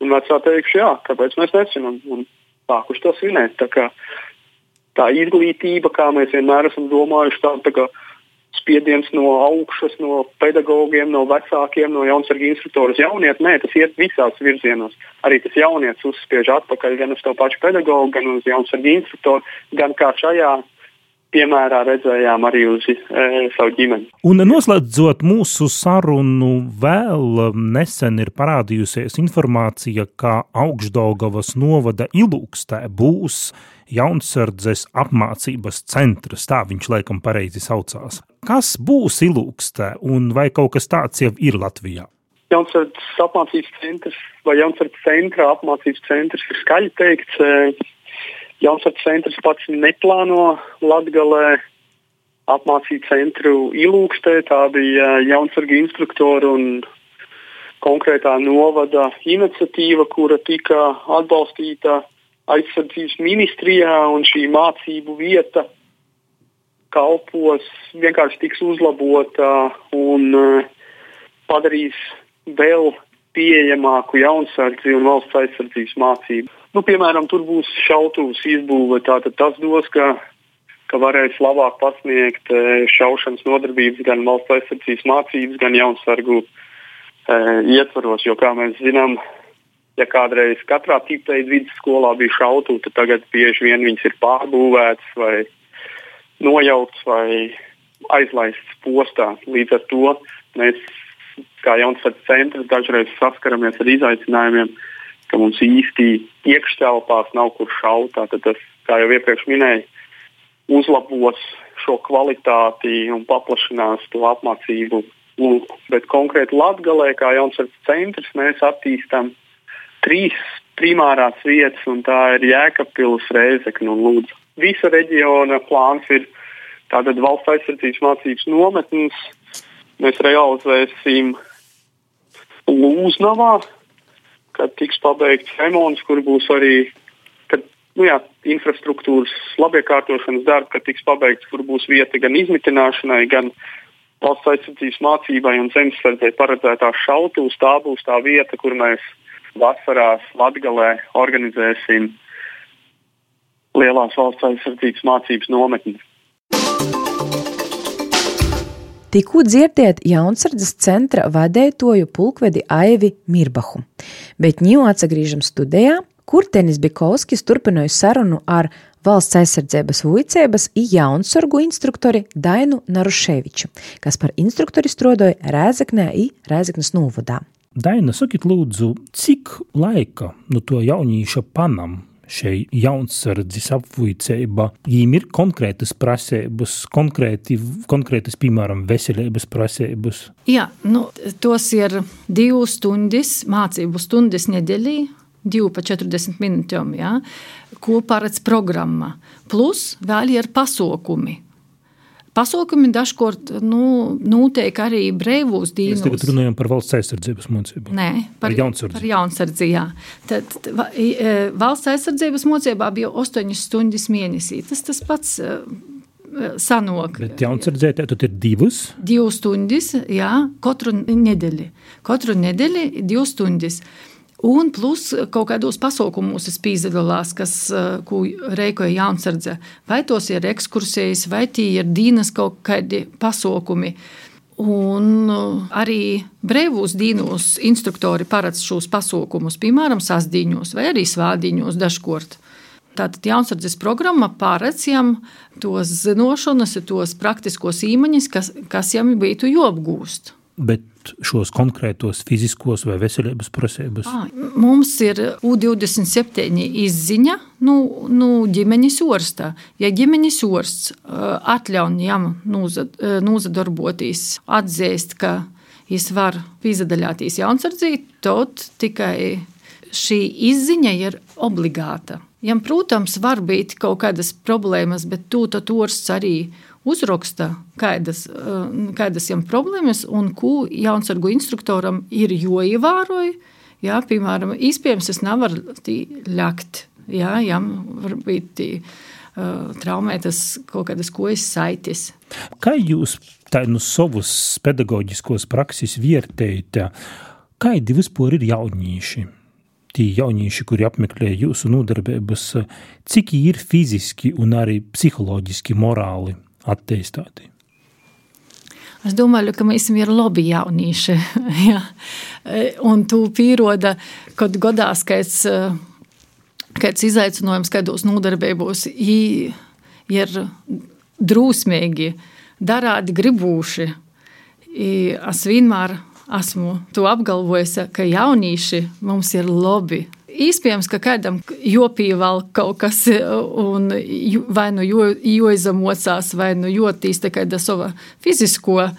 Speaker 5: Un vecā teikšu, jā, kāpēc mēs necinām un sākuši to svinēt. Tā, kā, tā izglītība, kā mēs vienmēr esam domājuši, tā, tā kā spiediens no augšas, no pedagogiem, no vecākiem, no jaunsargu instruktoru uz jaunieti. Nē, tas iet visās virzienos. Arī tas jaunietis uzspiež atpakaļ gan uz to pašu pedagogu, gan uz jaunsargu instruktoru, gan kā šajā piemērā redzējām arī uz e, savu ģimeni.
Speaker 3: Un noslēdzot mūsu sarunu, vēl nesen ir parādījusies informācija, ka Augstdaugavas novada ilūkstē būs jaunsardzes apmācības centrs, tā viņš laikam pareizi saucās. Kas būs ilūkstē un vai kaut kas tāds jau ir Latvijā?
Speaker 5: Jaunsardzes apmācības centrs vai jaunsardzes centra apmācības centrs ir skaļi teikts. E, Jaunsakas centrs pats neplāno Latgalē apmācīt centru ilūkstē. Tā bija jaunsarga instruktora un konkrētā novada iniciatīva, kura tika atbalstīta aizsardzības ministrijā, un šī mācību vieta kalpos vienkārši tiks uzlabota un uh, padarīs vēl pieejamāku jaunsardzi un valsts aizsardzības mācību. Nu, piemēram, tur būs šautavas izbūve. Tātad tas dos, ka, ka varēs labāk pasniegt e, šaušanas nodarbības gan valsts aizsardzības mācības, gan jaunsargu e, ietvaros. Jo, kā mēs zinām, ja kādreiz katrā tipveida vidusskolā bija šautuve, tad tagad bieži vien viņas ir pārbūvētas vai nojauktas vai aizlaistas postā. Līdz ar to mēs kā jaunsardzes centrs dažreiz saskaramies ar izaicinājumiem, ka mums īsti iekštelpās nav kur šaut. Tad tas, kā jau iepriekš minēju, uzlabos šo kvalitāti un paplašinās to apmācību lūku. Bet konkrēti Latvijā, kā jaunsardzes centrs, mēs attīstām trīs primārās vietas, un tā ir Jēkabpils, Reizekna un Lūdzu. Visa reģiona plāns ir tātad valsts aizsardzības mācības nometnes, mēs realizēsim Lūznavā, kad tiks pabeigts remonts, kur būs arī kad, nu jā, infrastruktūras labiekārtošanas darbi, kad tiks pabeigts, kur būs vieta gan izmitināšanai, gan valsts aizsardzības mācībai un zemesardzei paredzētās šautavas. Tā būs tā vieta, kur mēs vasarās Latgalē organizēsim lielās valsts aizsardzības mācības nometnes.
Speaker 2: Tikko dzirdiet Jaunsardzes centra vadētoju pulkvedi Aivi Mirbahu, bet ņū atsagrīžam studijā, kur Tenis Bikovskis turpināja sarunu ar valsts aizsardzības vicēbas i jaunsorgu instruktori Dainu Naruševiču, kas par instruktori strodoja Rēzeknē i Rēzeknes novadā.
Speaker 3: Daina, sakiet lūdzu, cik laika no to jaunīša panam šai jaunsardzes apvuicība, viņiem ir konkrētas prasības, konkrēti, konkrētas, piemēram, veselības prasības?
Speaker 4: Jā, nu, tos ir divas stundas, mācību stundas nedēļā, 2 pa 40 minūtēm, ja, ko paredz programma. Plus vēl ir pasaukumi. Pasaukumi dažkārt nu, notiek arī brīvos dīnos.
Speaker 3: Mēs tagad runājam par valsts aizsardzības mocību.
Speaker 4: Nē, par,
Speaker 3: par jaunsardzi.
Speaker 4: Par jaunsardzi, jā. Tad, e, valsts aizsardzības mocībā bija 8 stundas mēnesī. Tas tas pats e, e, sanok.
Speaker 3: Bet jaunsardzē tad ir divas?
Speaker 4: Divas stundas, jā, katru nedēļu. Katru nedēļu divas stundas. Un plus kaut kādos pasaukumos es piedalījos, kas rēkoja jaunsardze. Vai tos ir ekskursijas, vai tie ir dīnas kaut kādi pasaukumi. Un arī brīvos dīnos instruktori paredz šos pasaukumus, piemēram, sasdīņos vai arī svādiņos dažkārt. Tātad jaunsardzes programma paredz jām tos zināšanas, tos praktiskos īmaņus, kas, kas jām būtu jāapgūst
Speaker 3: bet šos konkrētos fiziskos vai veselības prasības?
Speaker 4: Mums ir U27 izziņa nu, nu, ģimenes orsta. Ja ģimenes orsts atļauj jām nozadarboties, atzīst, ka viņš var piedalīties jaunsardzī, tad tikai šī izziņa ir obligāta. Jām, protams, var būt kaut kādas problēmas, bet to orsts arī uzraksta, kādas, eh, kādas viņam problēmas un ko jaunsargu instruktoram ir jāievēroja. Jā, piemēram, iespējams, es nevaru ļakt. Jā, jām var būt tī, uh, traumētas kaut kādas kojas saites.
Speaker 3: Kā jūs tā no savas pedagoģiskos prakses vērtējat, kādi vispār ir jaunieši? Tie jaunieši, kuri apmeklē jūsu nodarbības, cik ir fiziski un arī psiholoģiski morāli attīstīti?
Speaker 4: Es domāju, ka mēs esam labi jaunieši. ja. Un tu pieroda, kad godās kāds, kāds izaicinājums, kādos nodarbībos ir drūsmīgi, darādi gribūši. Es vienmēr esmu to apgalvojis, ka jaunieši mums ir labi Iespējams, ka kādam jopīval kaut kas, un vai nu joizamocās, vai nu jotīs tā kāda sava fizisko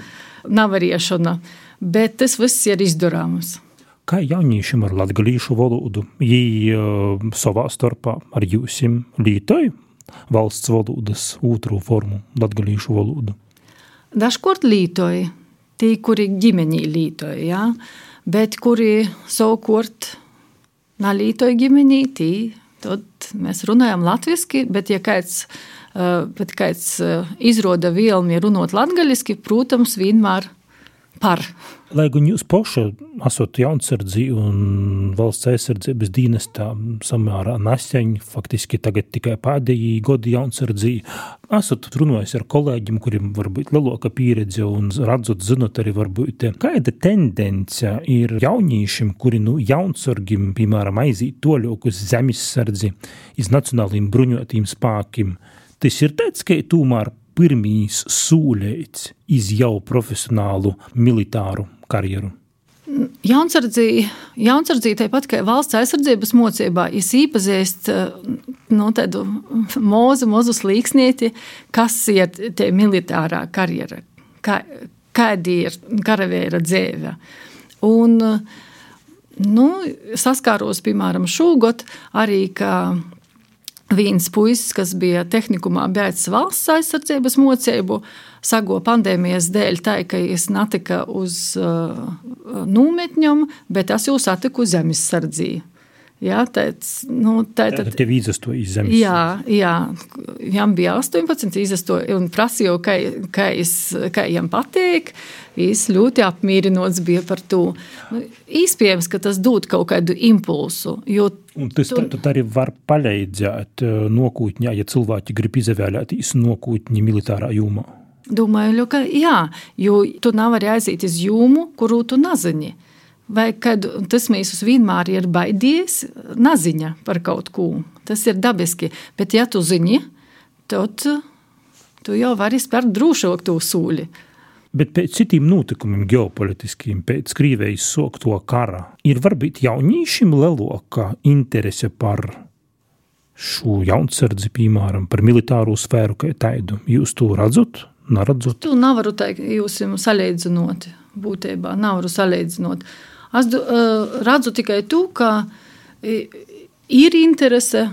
Speaker 4: navariešana, bet tas viss ir izdarāms.
Speaker 3: Kā jauniešiem ar latgalīšu valodu, jī uh, savā starpā ar jūsim lītoju valsts valodas otru formu latgalīšu valodu?
Speaker 4: Dažkārt lītoja, tie, kuri ģimenī lītoja, ja? bet kuri savukārt nalītoja ģimenītī, tad mēs runājam latviski, bet ja kāds, bet kāds izroda vielmi runot latgaļiski, protams, vienmēr par.
Speaker 3: Lai gan jūs paši esat jaunsardzī un valsts aizsardzības dienestā samērā neseņi, faktiski tagad tikai pēdējī godi jaunsardzī, esat runājis ar kolēģiem, kuriem varbūt lielāka pieredze un redzot, zinot arī varbūt, kāda tendence ir jaunīšiem, kuri nu jaunsargim, piemēram, aiziet toļok uz zemesardzi, iz nacionāliem bruņotīm spākiem. Tas ir tāds, ka tomēr pirmīs sūļēts iz jau profesionālu militāru karjeru?
Speaker 4: Jaunsardzī, jaunsardzī tāpat kā valsts aizsardzības mocībā, ir īpazīst no nu, tādu mūzu, mūzu slīksnieti, kas ir tie militārā karjera, kā, kāda ir karavēra dzēve. Un, nu, saskāros, piemēram, šogad arī, ka viens puisis, kas bija tehnikumā beidzis valsts aizsardzības mocību, sago pandēmijas dēļ tā, ka es netika uz uh, nūmetņiem, bet es jau satiku zemesardzī. Jā, tāds, nu, tā,
Speaker 3: tad, tev izastoja iz zemes.
Speaker 4: Jā, jā, viņam bija 18, izastoja un prasīja, kā, kā, es, kā viņam patīk. Es ļoti apmierinots bija par to. Nu, Īspējams, ka tas dod kaut kādu impulsu.
Speaker 3: Un tas tu... tad arī var palīdzēt nokūtņā, ja cilvēki grib izvēlēties nokūtņi militārā jomā.
Speaker 4: Domāju, ka jā, jo tu nevari aiziet uz jūmu, kuru tu nezini. Vai kad tas mūs vienmēr ir baidījis, neziņa par kaut ko. Tas ir dabiski. Bet, ja tu zini, tad tu jau vari spērt drošāk to sūli.
Speaker 3: Bet pēc citiem notikumiem, ģeopolitiskiem, pēc Krievijas sokto kara, ir varbūt jauniešiem lielākā interese par šo jaunsardzi, piemēram, par militāro sfēru kā tādu. Jūs to redzat? Neredzat?
Speaker 4: Tu nevaru teikt, jūs esat salīdzinot. Būtībā nevaru salīdzinot. Es uh, redzu tikai to, ka ir interese,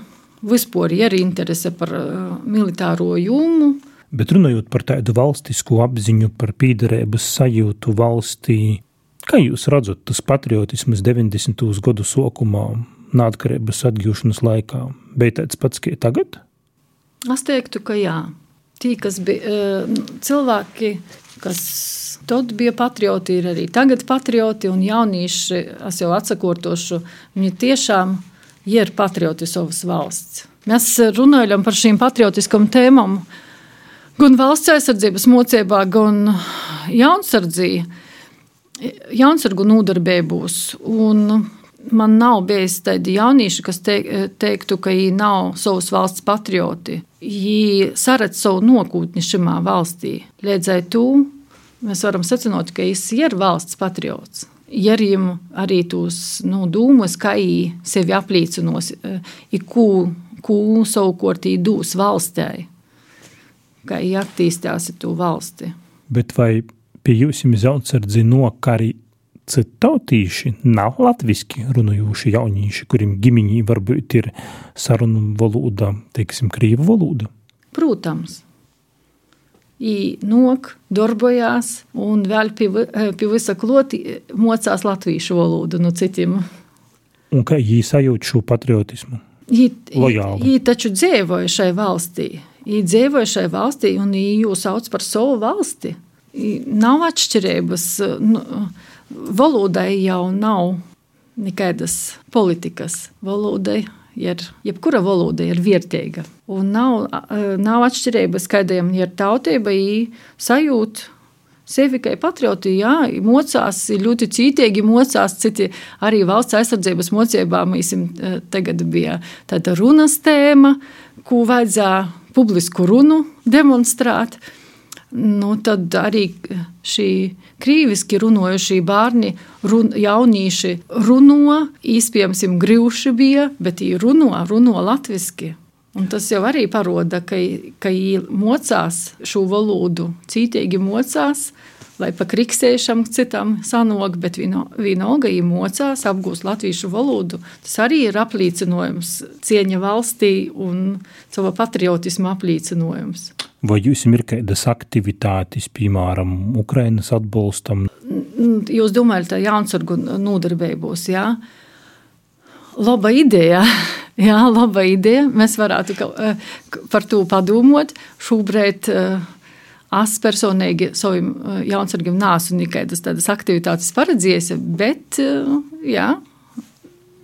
Speaker 4: vispār ir interese par uh, militāro jūmu.
Speaker 3: Bet runājot par tādu valstisku apziņu, par pīderības sajūtu valstī, kā jūs redzat, tas patriotisms 90. gadu sākumā, neatkarības atgūšanas laikā, bija tāds pats kā tagad?
Speaker 4: Es teiktu, ka jā. Tī, kas bija cilvēki, kas tad bija patrioti, ir arī tagad patrioti un jaunieši, es jau atsakotošu, viņi tiešām ir patrioti savas valsts. Mēs runājam par šīm patriotiskām tēmām gan valsts aizsardzības mocībā, gan jaunsardzī, jaunsargu nodarbībos. Man nav bijis tādi jaunieši, kas teiktu, ka viņi nav savas valsts patrioti. Viņi saredz savu nākotni šajā valstī. Līdz ar to mēs varam secināt, ka viņš ir valsts patriots. Ja viņam arī tos nu, dūmus, kā viņi sevi aplīcinos, ko, ko savukārt viņi dos valstī, kā viņi attīstās to valsti.
Speaker 3: Bet vai pie jums zaunsardzi nokari citautīši nav latviski runājoši jaunieši, kuriem ģimiņī varbūt ir sarunu valoda, teiksim, krīvu valoda?
Speaker 4: Protams. Nok, darbojās un vēl pie, pie visa kloti mocās latviešu valodu no citiem.
Speaker 3: Un kā viņi sajūt šo patriotismu?
Speaker 4: Viņi taču dzīvoja šai valstī. Viņi dzīvoja šai valstī un viņi jūs sauc par savu valsti. Nav atšķirības. Nu, valodai jau nav nekādas politikas. Valodai ir, jebkura valoda ir vērtīga. Un nav, nav atšķirības, kādiem ir tautība, sajūta sevi kā patrioti, jā, mocās, ļoti cītīgi mocās, citi arī valsts aizsardzības mocībā. Mēs tagad bija tāda runas tēma, ko vajadzēja publisku runu demonstrēt. Nu, tad arī šī krīviski runājošie bērni, run, jaunieši runo, īstenībā grūši bija, bet viņi runo, runo latviešu. Un tas jau arī parāda, ka, ka viņi mocās šo valodu, cītīgi mocās, lai pa kriksēšam citam sanāk, bet vienalga viņi mocās, apgūst latviešu valodu. Tas arī ir apliecinājums cieņa valstī un sava patriotisma apliecinājums.
Speaker 3: Vai jums ir kādas aktivitātes, piemēram, Ukrainas atbalstam?
Speaker 4: Jūs domājat, ka jaunsargu nodarbībos, jā? Laba ideja. Jā, laba ideja. Mēs varētu eh, par to padomāt. Šobrīd eh, es personīgi saviem eh, jaunsargiem nesu nekādas tādas aktivitātes paredzējis, bet jā,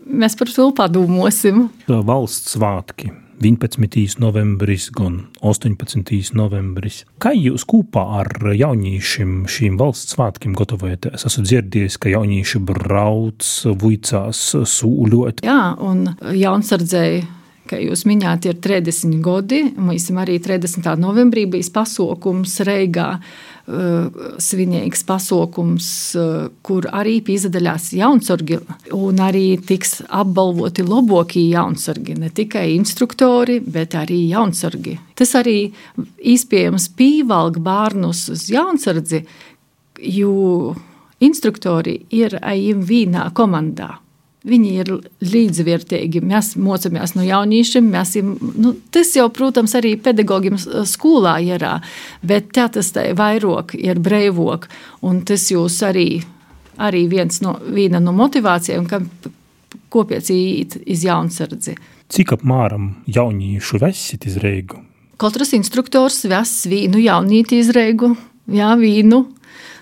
Speaker 4: mēs par to padomāsim.
Speaker 3: Valsts svētki 11. novembris, gan 18. novembris. Kā jūs kopā ar jauniešiem šīm valsts svētkiem gatavojaties? Esmu dzirdējis, ka jaunieši brauc, vuicās, sūļot.
Speaker 4: Jā, un jaunsardzēji kā jūs minējāt, ir 30 gadi. Mums arī 30. novembrī bija pasākums Reigā. Uh, svinīgs pasākums, uh, kur arī piedalās jaunsargi, un arī tiks apbalvoti labākie jaunsargi. Ne tikai instruktori, bet arī jaunsargi. Tas arī iespējams pievelk bērnus uz jaunsardzi, jo instruktori ir aizjām vienā komandā. Viņi ir līdzvērtīgi. Mēs mācāmies no jauniešiem. Ir, nu, tas jau, protams, arī pedagogiem skolā ir, bet tā tas vairāk ir brīvāk. Un tas jūs arī, arī viens no, viena no motivācijām, kāpēc iet iz jaunsardzi.
Speaker 3: Cik apmēram jauniešu vesit izreigu?
Speaker 4: Katrs instruktors ves vīnu jaunīti izreigu, jā, vīnu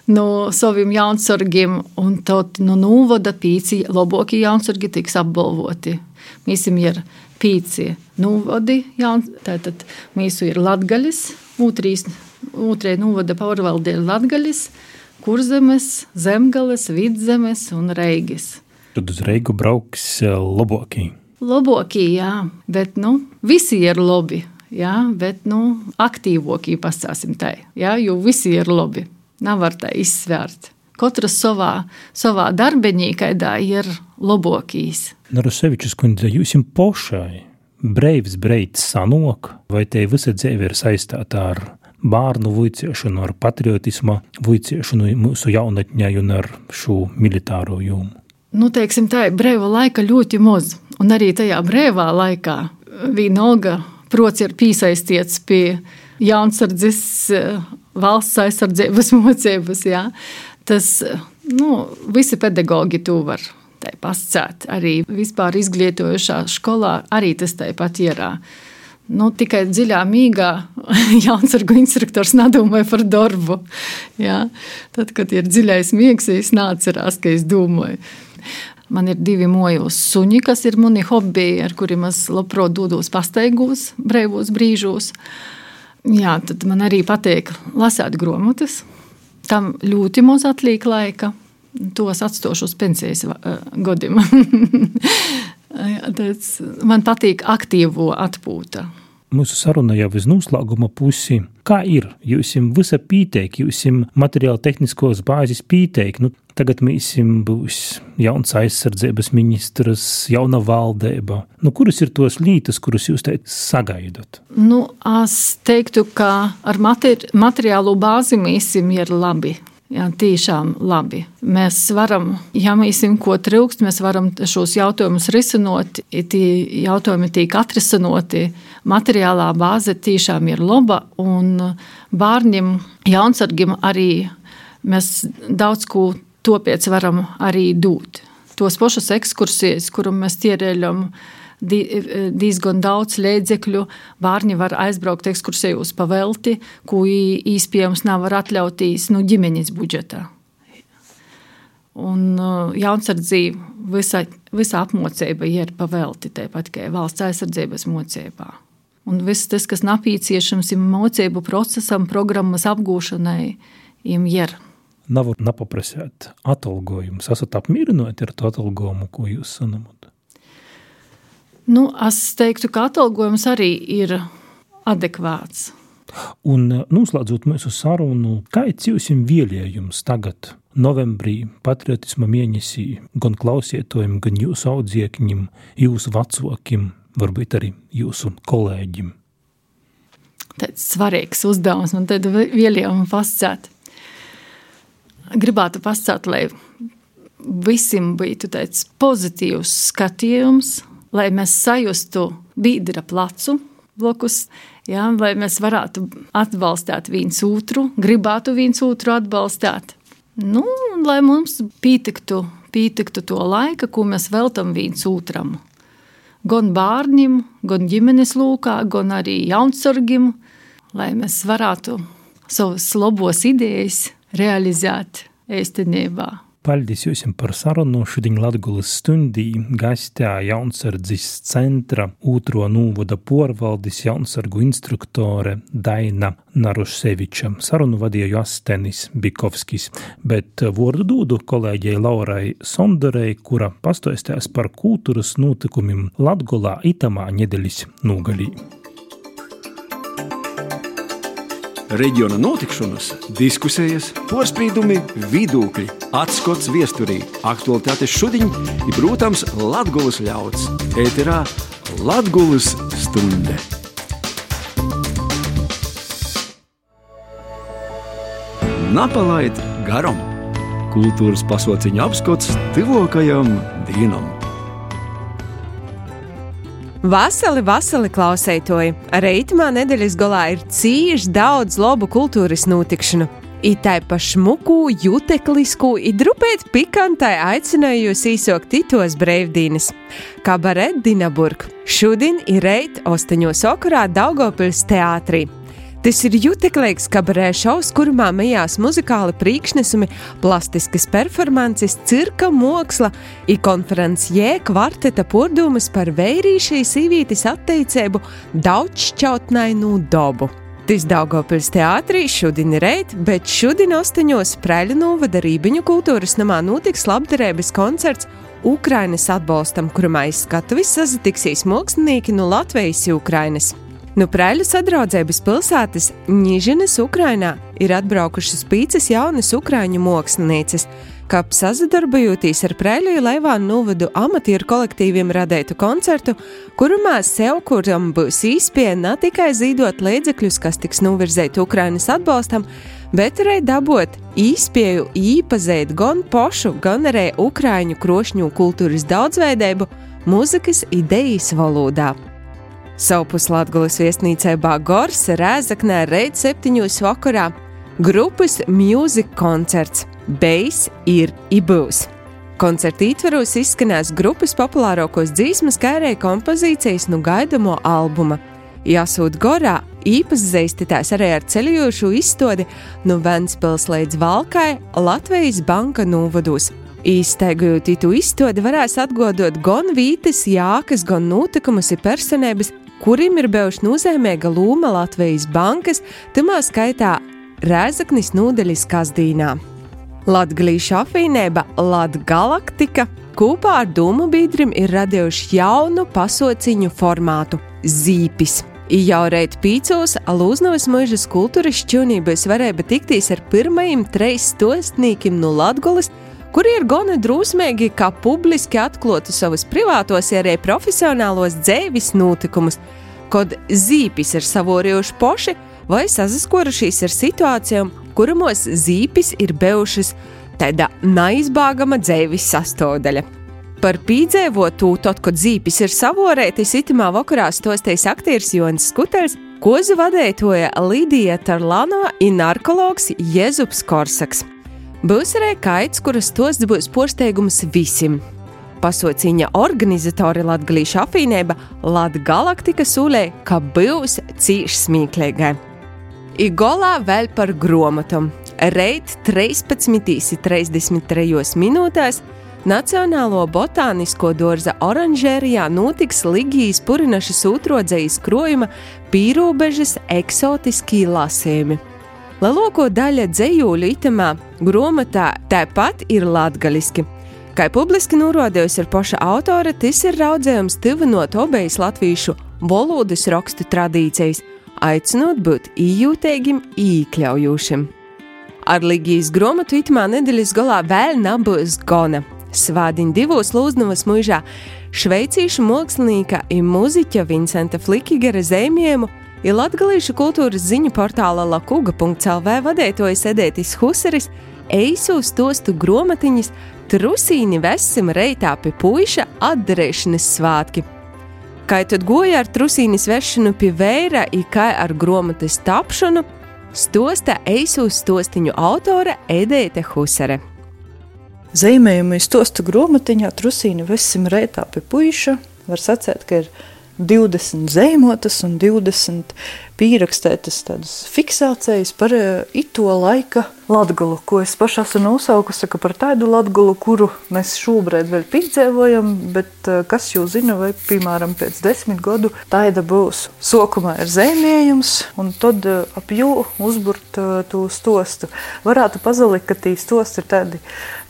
Speaker 4: no saviem jaunsargiem, un tad no novada pīci labākie jaunsargi tiks apbalvoti. Mēs ir pīci novadi, jaun, tātad mēs ir latgaļas, mūtrīs Otrē novada pārvaldē Latgaļas, Kurzemes, Zemgales, Vidzemes un Reigis.
Speaker 3: Tad uz Reigu brauks eh, labākī.
Speaker 4: Labākī, jā, bet nu, visi ir labi. Jā, bet nu, aktīvākī pastāsim tai, jā, jo visi ir labi. Nav var tā izsvērt. Katrs savā, savā darbiņī, kādā ir labākīs.
Speaker 3: Narusevičs kundze, jūs jums pošai breivs breits sanok, vai te visa dzīve ir saistīta ar bērnu vuiciešanu, ar patriotismu vuiciešanu mūsu jaunatņai un ar šo militāro jomu?
Speaker 4: Nu, teiksim, tā ir brīva laika ļoti maz. Un arī tajā brīvā laikā vienalga, protams, ir piesaistīts pie jaunsardzes valsts aizsardzības mocības. Jā. Tas nu, visi pedagoģi to var pascēt. Arī vispār izglītojušā skolā arī tas tāpat ir. Nu, tikai dziļā mīgā Jānis instruktors nedomāja par darbu. Jā. Tad, kad ir dziļais miegs, es neatceros, ka es domāju. Man ir divi mojos suņi, kas ir mani hobiji, ar kuriem es labprāt dodos pastaigos, brīvos brīžos. Jā, tad man arī patīk lasīt grāmatas. Tam ļoti maz atliek laika. Tos atstāšu uz pensijas gadiem. man patīk aktīvo atpūta
Speaker 3: mūsu saruna jau uz noslēguma pusi. Kā ir? Jūs jums visa pieteik, jūs jums materiāli tehniskos bāzes pieteik. Nu, tagad mēs būs jauns aizsardzības ministrs, jauna valdība. Nu, kuras ir tos lītas, kuras jūs teikt sagaidat?
Speaker 4: Nu, es teiktu, ka ar materi materiālo bāzi mēs ir labi. Jā, tiešām labi. Mēs varam, ja mēs zinām, ko trūkst, mēs varam šos jautājumus risināt. Tie jautājumi tiek atrisinoti. Materiālā bāze tiešām ir laba, un bērniem, jaunsargiem arī mēs daudz ko topiec varam arī dot. Tos pašus ekskursijas, kurum mēs tierējam diezgan daudz līdzekļu. Bērni var aizbraukt ekskursijos pa velti, ko īstenībā nevar atļauties nu, ģimenes budžetā. Un uh, jaunsardzība, visa, visa apmācība ir pavelti tāpat kā valsts aizsardzības mocībā. Un viss tas, kas nepieciešams ir mocību procesam, programmas apgūšanai, ir.
Speaker 3: Nav nepaprasāt atalgojumus. Esat apmierināti ar to atalgojumu, ko jūs sanamat?
Speaker 4: Nu, es teiktu, ka atalgojums arī ir adekvāts.
Speaker 3: Un noslēdzot mūsu sarunu, kāds ir vēlējums tagad, novembrī, patriotisma mēnesī, gan klausietojiem, gan jūsu audziekņiem, jūsu vecākiem, varbūt arī jūsu kolēģim?
Speaker 4: Tāds svarīgs uzdevums man tad vēlējumi pascēt. Gribētu pascēt, lai visiem būtu tāds pozitīvs skatījums lai mēs sajustu bīdra placu blokus, ja, lai mēs varētu atbalstīt viens otru, gribētu viens otru atbalstīt. Nu, lai mums pietiktu, pietiktu to laika, ko mēs veltam viens otram. Gan bērniem, gan ģimenes lūkā, gan arī jaunsargiem, lai mēs varētu savas labos idejas realizēt īstenībā.
Speaker 3: Paldies jums par sarunu. Šodien Latvijas stundī gastā Jaunsardzes centra otro nūvada porvaldes jaunsargu instruktore Daina Naruševiča. Sarunu vadīja Astenis Bikovskis, bet vārdu dūdu kolēģei Laurai Sondarei, kura pastoistās par kultūras notikumiem Latgolā itamā nedeļas nūgalī.
Speaker 1: Reģiona notikšanas, diskusijas, porcelāna, vidūkļi, atskats viesturī, aktualitātes šodien ir, protams, Latvijas ļauds. Ēterā Latvijas stunde. Napalaid garam! Kultūras pasauciņa apskats tuvākajam dienam!
Speaker 2: Vasali, vasali klausētoji! Reitamā nedēļas galā ir cīņš daudz labu kultūras notikšanu. Itai pa šmuku, juteklisku, idrupēt pikantai aicināju jūs īsok titos brīvdienas. Kabaret Dinaburg. Šodien ir reit ostaņos okurā Daugopils teātrī. Tas ir juteklīgs kabarē šovs, kurā mījās muzikāli priekšnesumi, plastiskas performances, cirka māksla, ir konferencijē kvarteta pordūmas par veirīšai sīvītis atteicību daudzšķautnainu dobu.
Speaker 6: Tas Daugopils teātrī šodien ir reit, bet šodien ostaņos Preļu novada Rībiņu kultūras namā notiks labdarības koncerts Ukrainas atbalstam, kurā aizskatuvis sazitiksīs mākslinieki no Latvijas Ukrainas. No Preļu sadraudzības pilsētas Ņižinas Ukrainā ir atbraukušas pīcis jaunas ukraiņu mākslinieces, kā sadarbojoties ar Prēļu Laivānu novadu amatieru kolektīviem radētu koncertu, kurumā sev, kuram būs īspēja ne tikai zīdot līdzekļus, kas tiks novirzēti Ukrainas atbalstam, bet arī dabot īspēju īpazīt gan pošu, gan arī ukraiņu krošņu kultūras daudzveidību, mūzikas idejas valodā. Savpus Latvijas viesnīcē Bāgors Rēzaknē reit septiņos vakarā grupas mūzika koncerts Bejs ir ibūs. Koncerta ietveros izskanēs grupas populārākos dzīsmas, kā arī kompozīcijas no gaidāmo albuma. Jāsūt gorā īpaši zeistitās arī ar ceļojošu izstādi no Ventspils līdz Valkai Latvijas banka novados. Īsteigojot itu izstādi varēs atgodot gan vītes, jākas, gan notikumus ir personības, kurim ir bijuši nozīmīga loma Latvijas bankas, tamā skaitā Rēzaknis Nūdeļas Kazdīnā. Latvijas apvienība Latvijas kopā ar Dūmu biedriem ir radījuši jaunu pasauciņu formātu - zīpis. Jau reit pīcos Lūznavas mūžas kultūras šķūnības varēja tikties ar pirmajiem treis stostniekiem no Latgolas, kuri ir gana drūsmīgi, kā publiski atklātu savus privātos, ja arī profesionālos dzēvis notikumus, kad zīpis ir savorījuši poši vai sazaskorušies ar situācijām, kurumos zīpis ir bijušas tāda neizbāgama dzīves sastāvdaļa. Par pīdzēvotu, tad, kad zīpis ir savorētis, itamā vakarā stostais aktieris Jonas Skuters, kozu vadētoja Lidija Tarlano un narkologs Jēzubs Korsaks. Būs arī kaits, kuras tos būs posteigums visiem. Pasauciņa organizatori Latvijas apvienība Latvijas galaktika sūlē, ka būs cīši smieklīgai. Igolā vēl par grāmatu. Reit 13.33 minūtēs Nacionālo botānisko dārza oranžērijā notiks Ligijas Purinašas otrodzējas krojuma pīrobežas eksotiskī lasījumi. Lielāko daļu dzējuļu itamā grāmatā tāpat ir latgaliski. Kā publiski norādījusi ir paša autore, tas ir raudzējums tuvinot obejas latviešu valodas rakstu tradīcijas – aicinot būt ījūtīgiem, iekļaujošiem. Ar Ligijas grāmatu itamā nedēļas galā vēl nebūs gona. Svādiņa divos Lūznavas mūžā šveicīšu mākslinieka un muziķa Vincenta Flikigera zīmējumu ir latgalīšu kultūras ziņu portāla lakuga.lv vadētojas Edētis Huseris, eisu stostu gromatiņas, trusīni vesim reitā pie puiša atdarēšanas svātki. Kā tad goja ar trusīnis vešanu pie vēra, kā ar grāmatas tapšanu, stosta eisūs stostiņu autore Edēte Husere.
Speaker 7: Zīmējumi stostu grāmatiņā trusīni vesim reitā pie puiša. Var sacēt, ka ir 20 zīmotas un 20 pierakstētas tādas fiksācijas par eh, ito laika latgulu, ko es pašā esmu nosaukusi par tādu latgulu, kuru mēs šobrīd vēl piedzīvojam, bet eh, kas jūs zina, vai, piemēram, pēc desmit gadu tāda būs. Sokumā ir zīmējums, un tad eh, ap jū uzburt to stostu. Varētu pazalikt, ka tī stosti ir tādi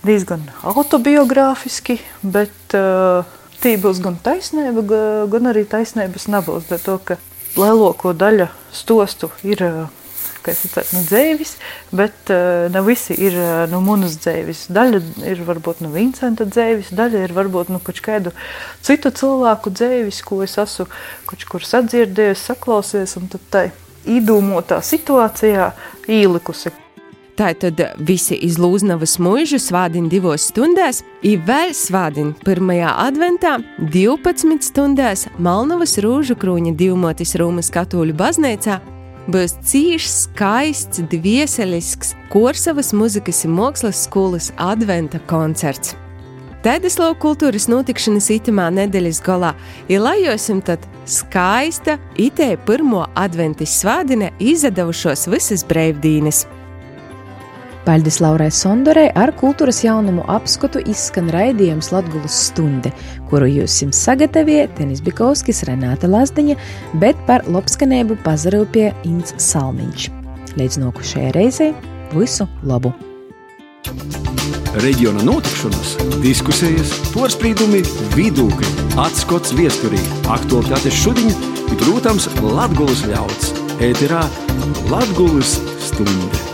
Speaker 7: diezgan autobiogrāfiski, bet uh, Tī būs gan taisnība, gan arī taisnības nebūs. To, ka lielāko daļu stostu ir teicu, nu, dzēvis, bet uh, ne visi ir uh, no manas dzēvis. Daļa ir varbūt no Vincenta dzēvis, daļa ir varbūt no kādu citu cilvēku dzēvis, ko es esmu kaut kur sadzirdējis, saklausījies un tad tai īdūmotā situācijā īlikusi.
Speaker 6: Tātad visi iz Lūznavas mūžu svādina divos stundās, ir vēl svādina pirmajā adventā 12 stundās Malnavas rūžu krūņa divmotis Rūmas katoļu baznīcā būs cīšs, skaists, dvieseļisks Korsavas muzikas un mākslas skolas adventa koncerts. Tēdeslau kultūras notikšanas itamā nedēļas galā ir lajosim tad skaista itē pirmo adventis svādine izdevušos visas brīvdienas.
Speaker 2: Paldies Laurai Sondorei ar kultūras jaunumu apskatu izskan raidījums Latgulas stunde, kuru jūs jums sagatavoja Tenis Bikovskis, Renāta Lazdiņa, bet par labskanību pazarūpie Inns Salmiņš. Līdz nokušajai reizei visu labu!
Speaker 1: Reģiona notikšanas, diskusijas, porcelāna, vidūkļi, atskats viesturī, aktuālitātes šodien, ir, protams, Latvijas ļauds. Ēterā Latvijas stunde.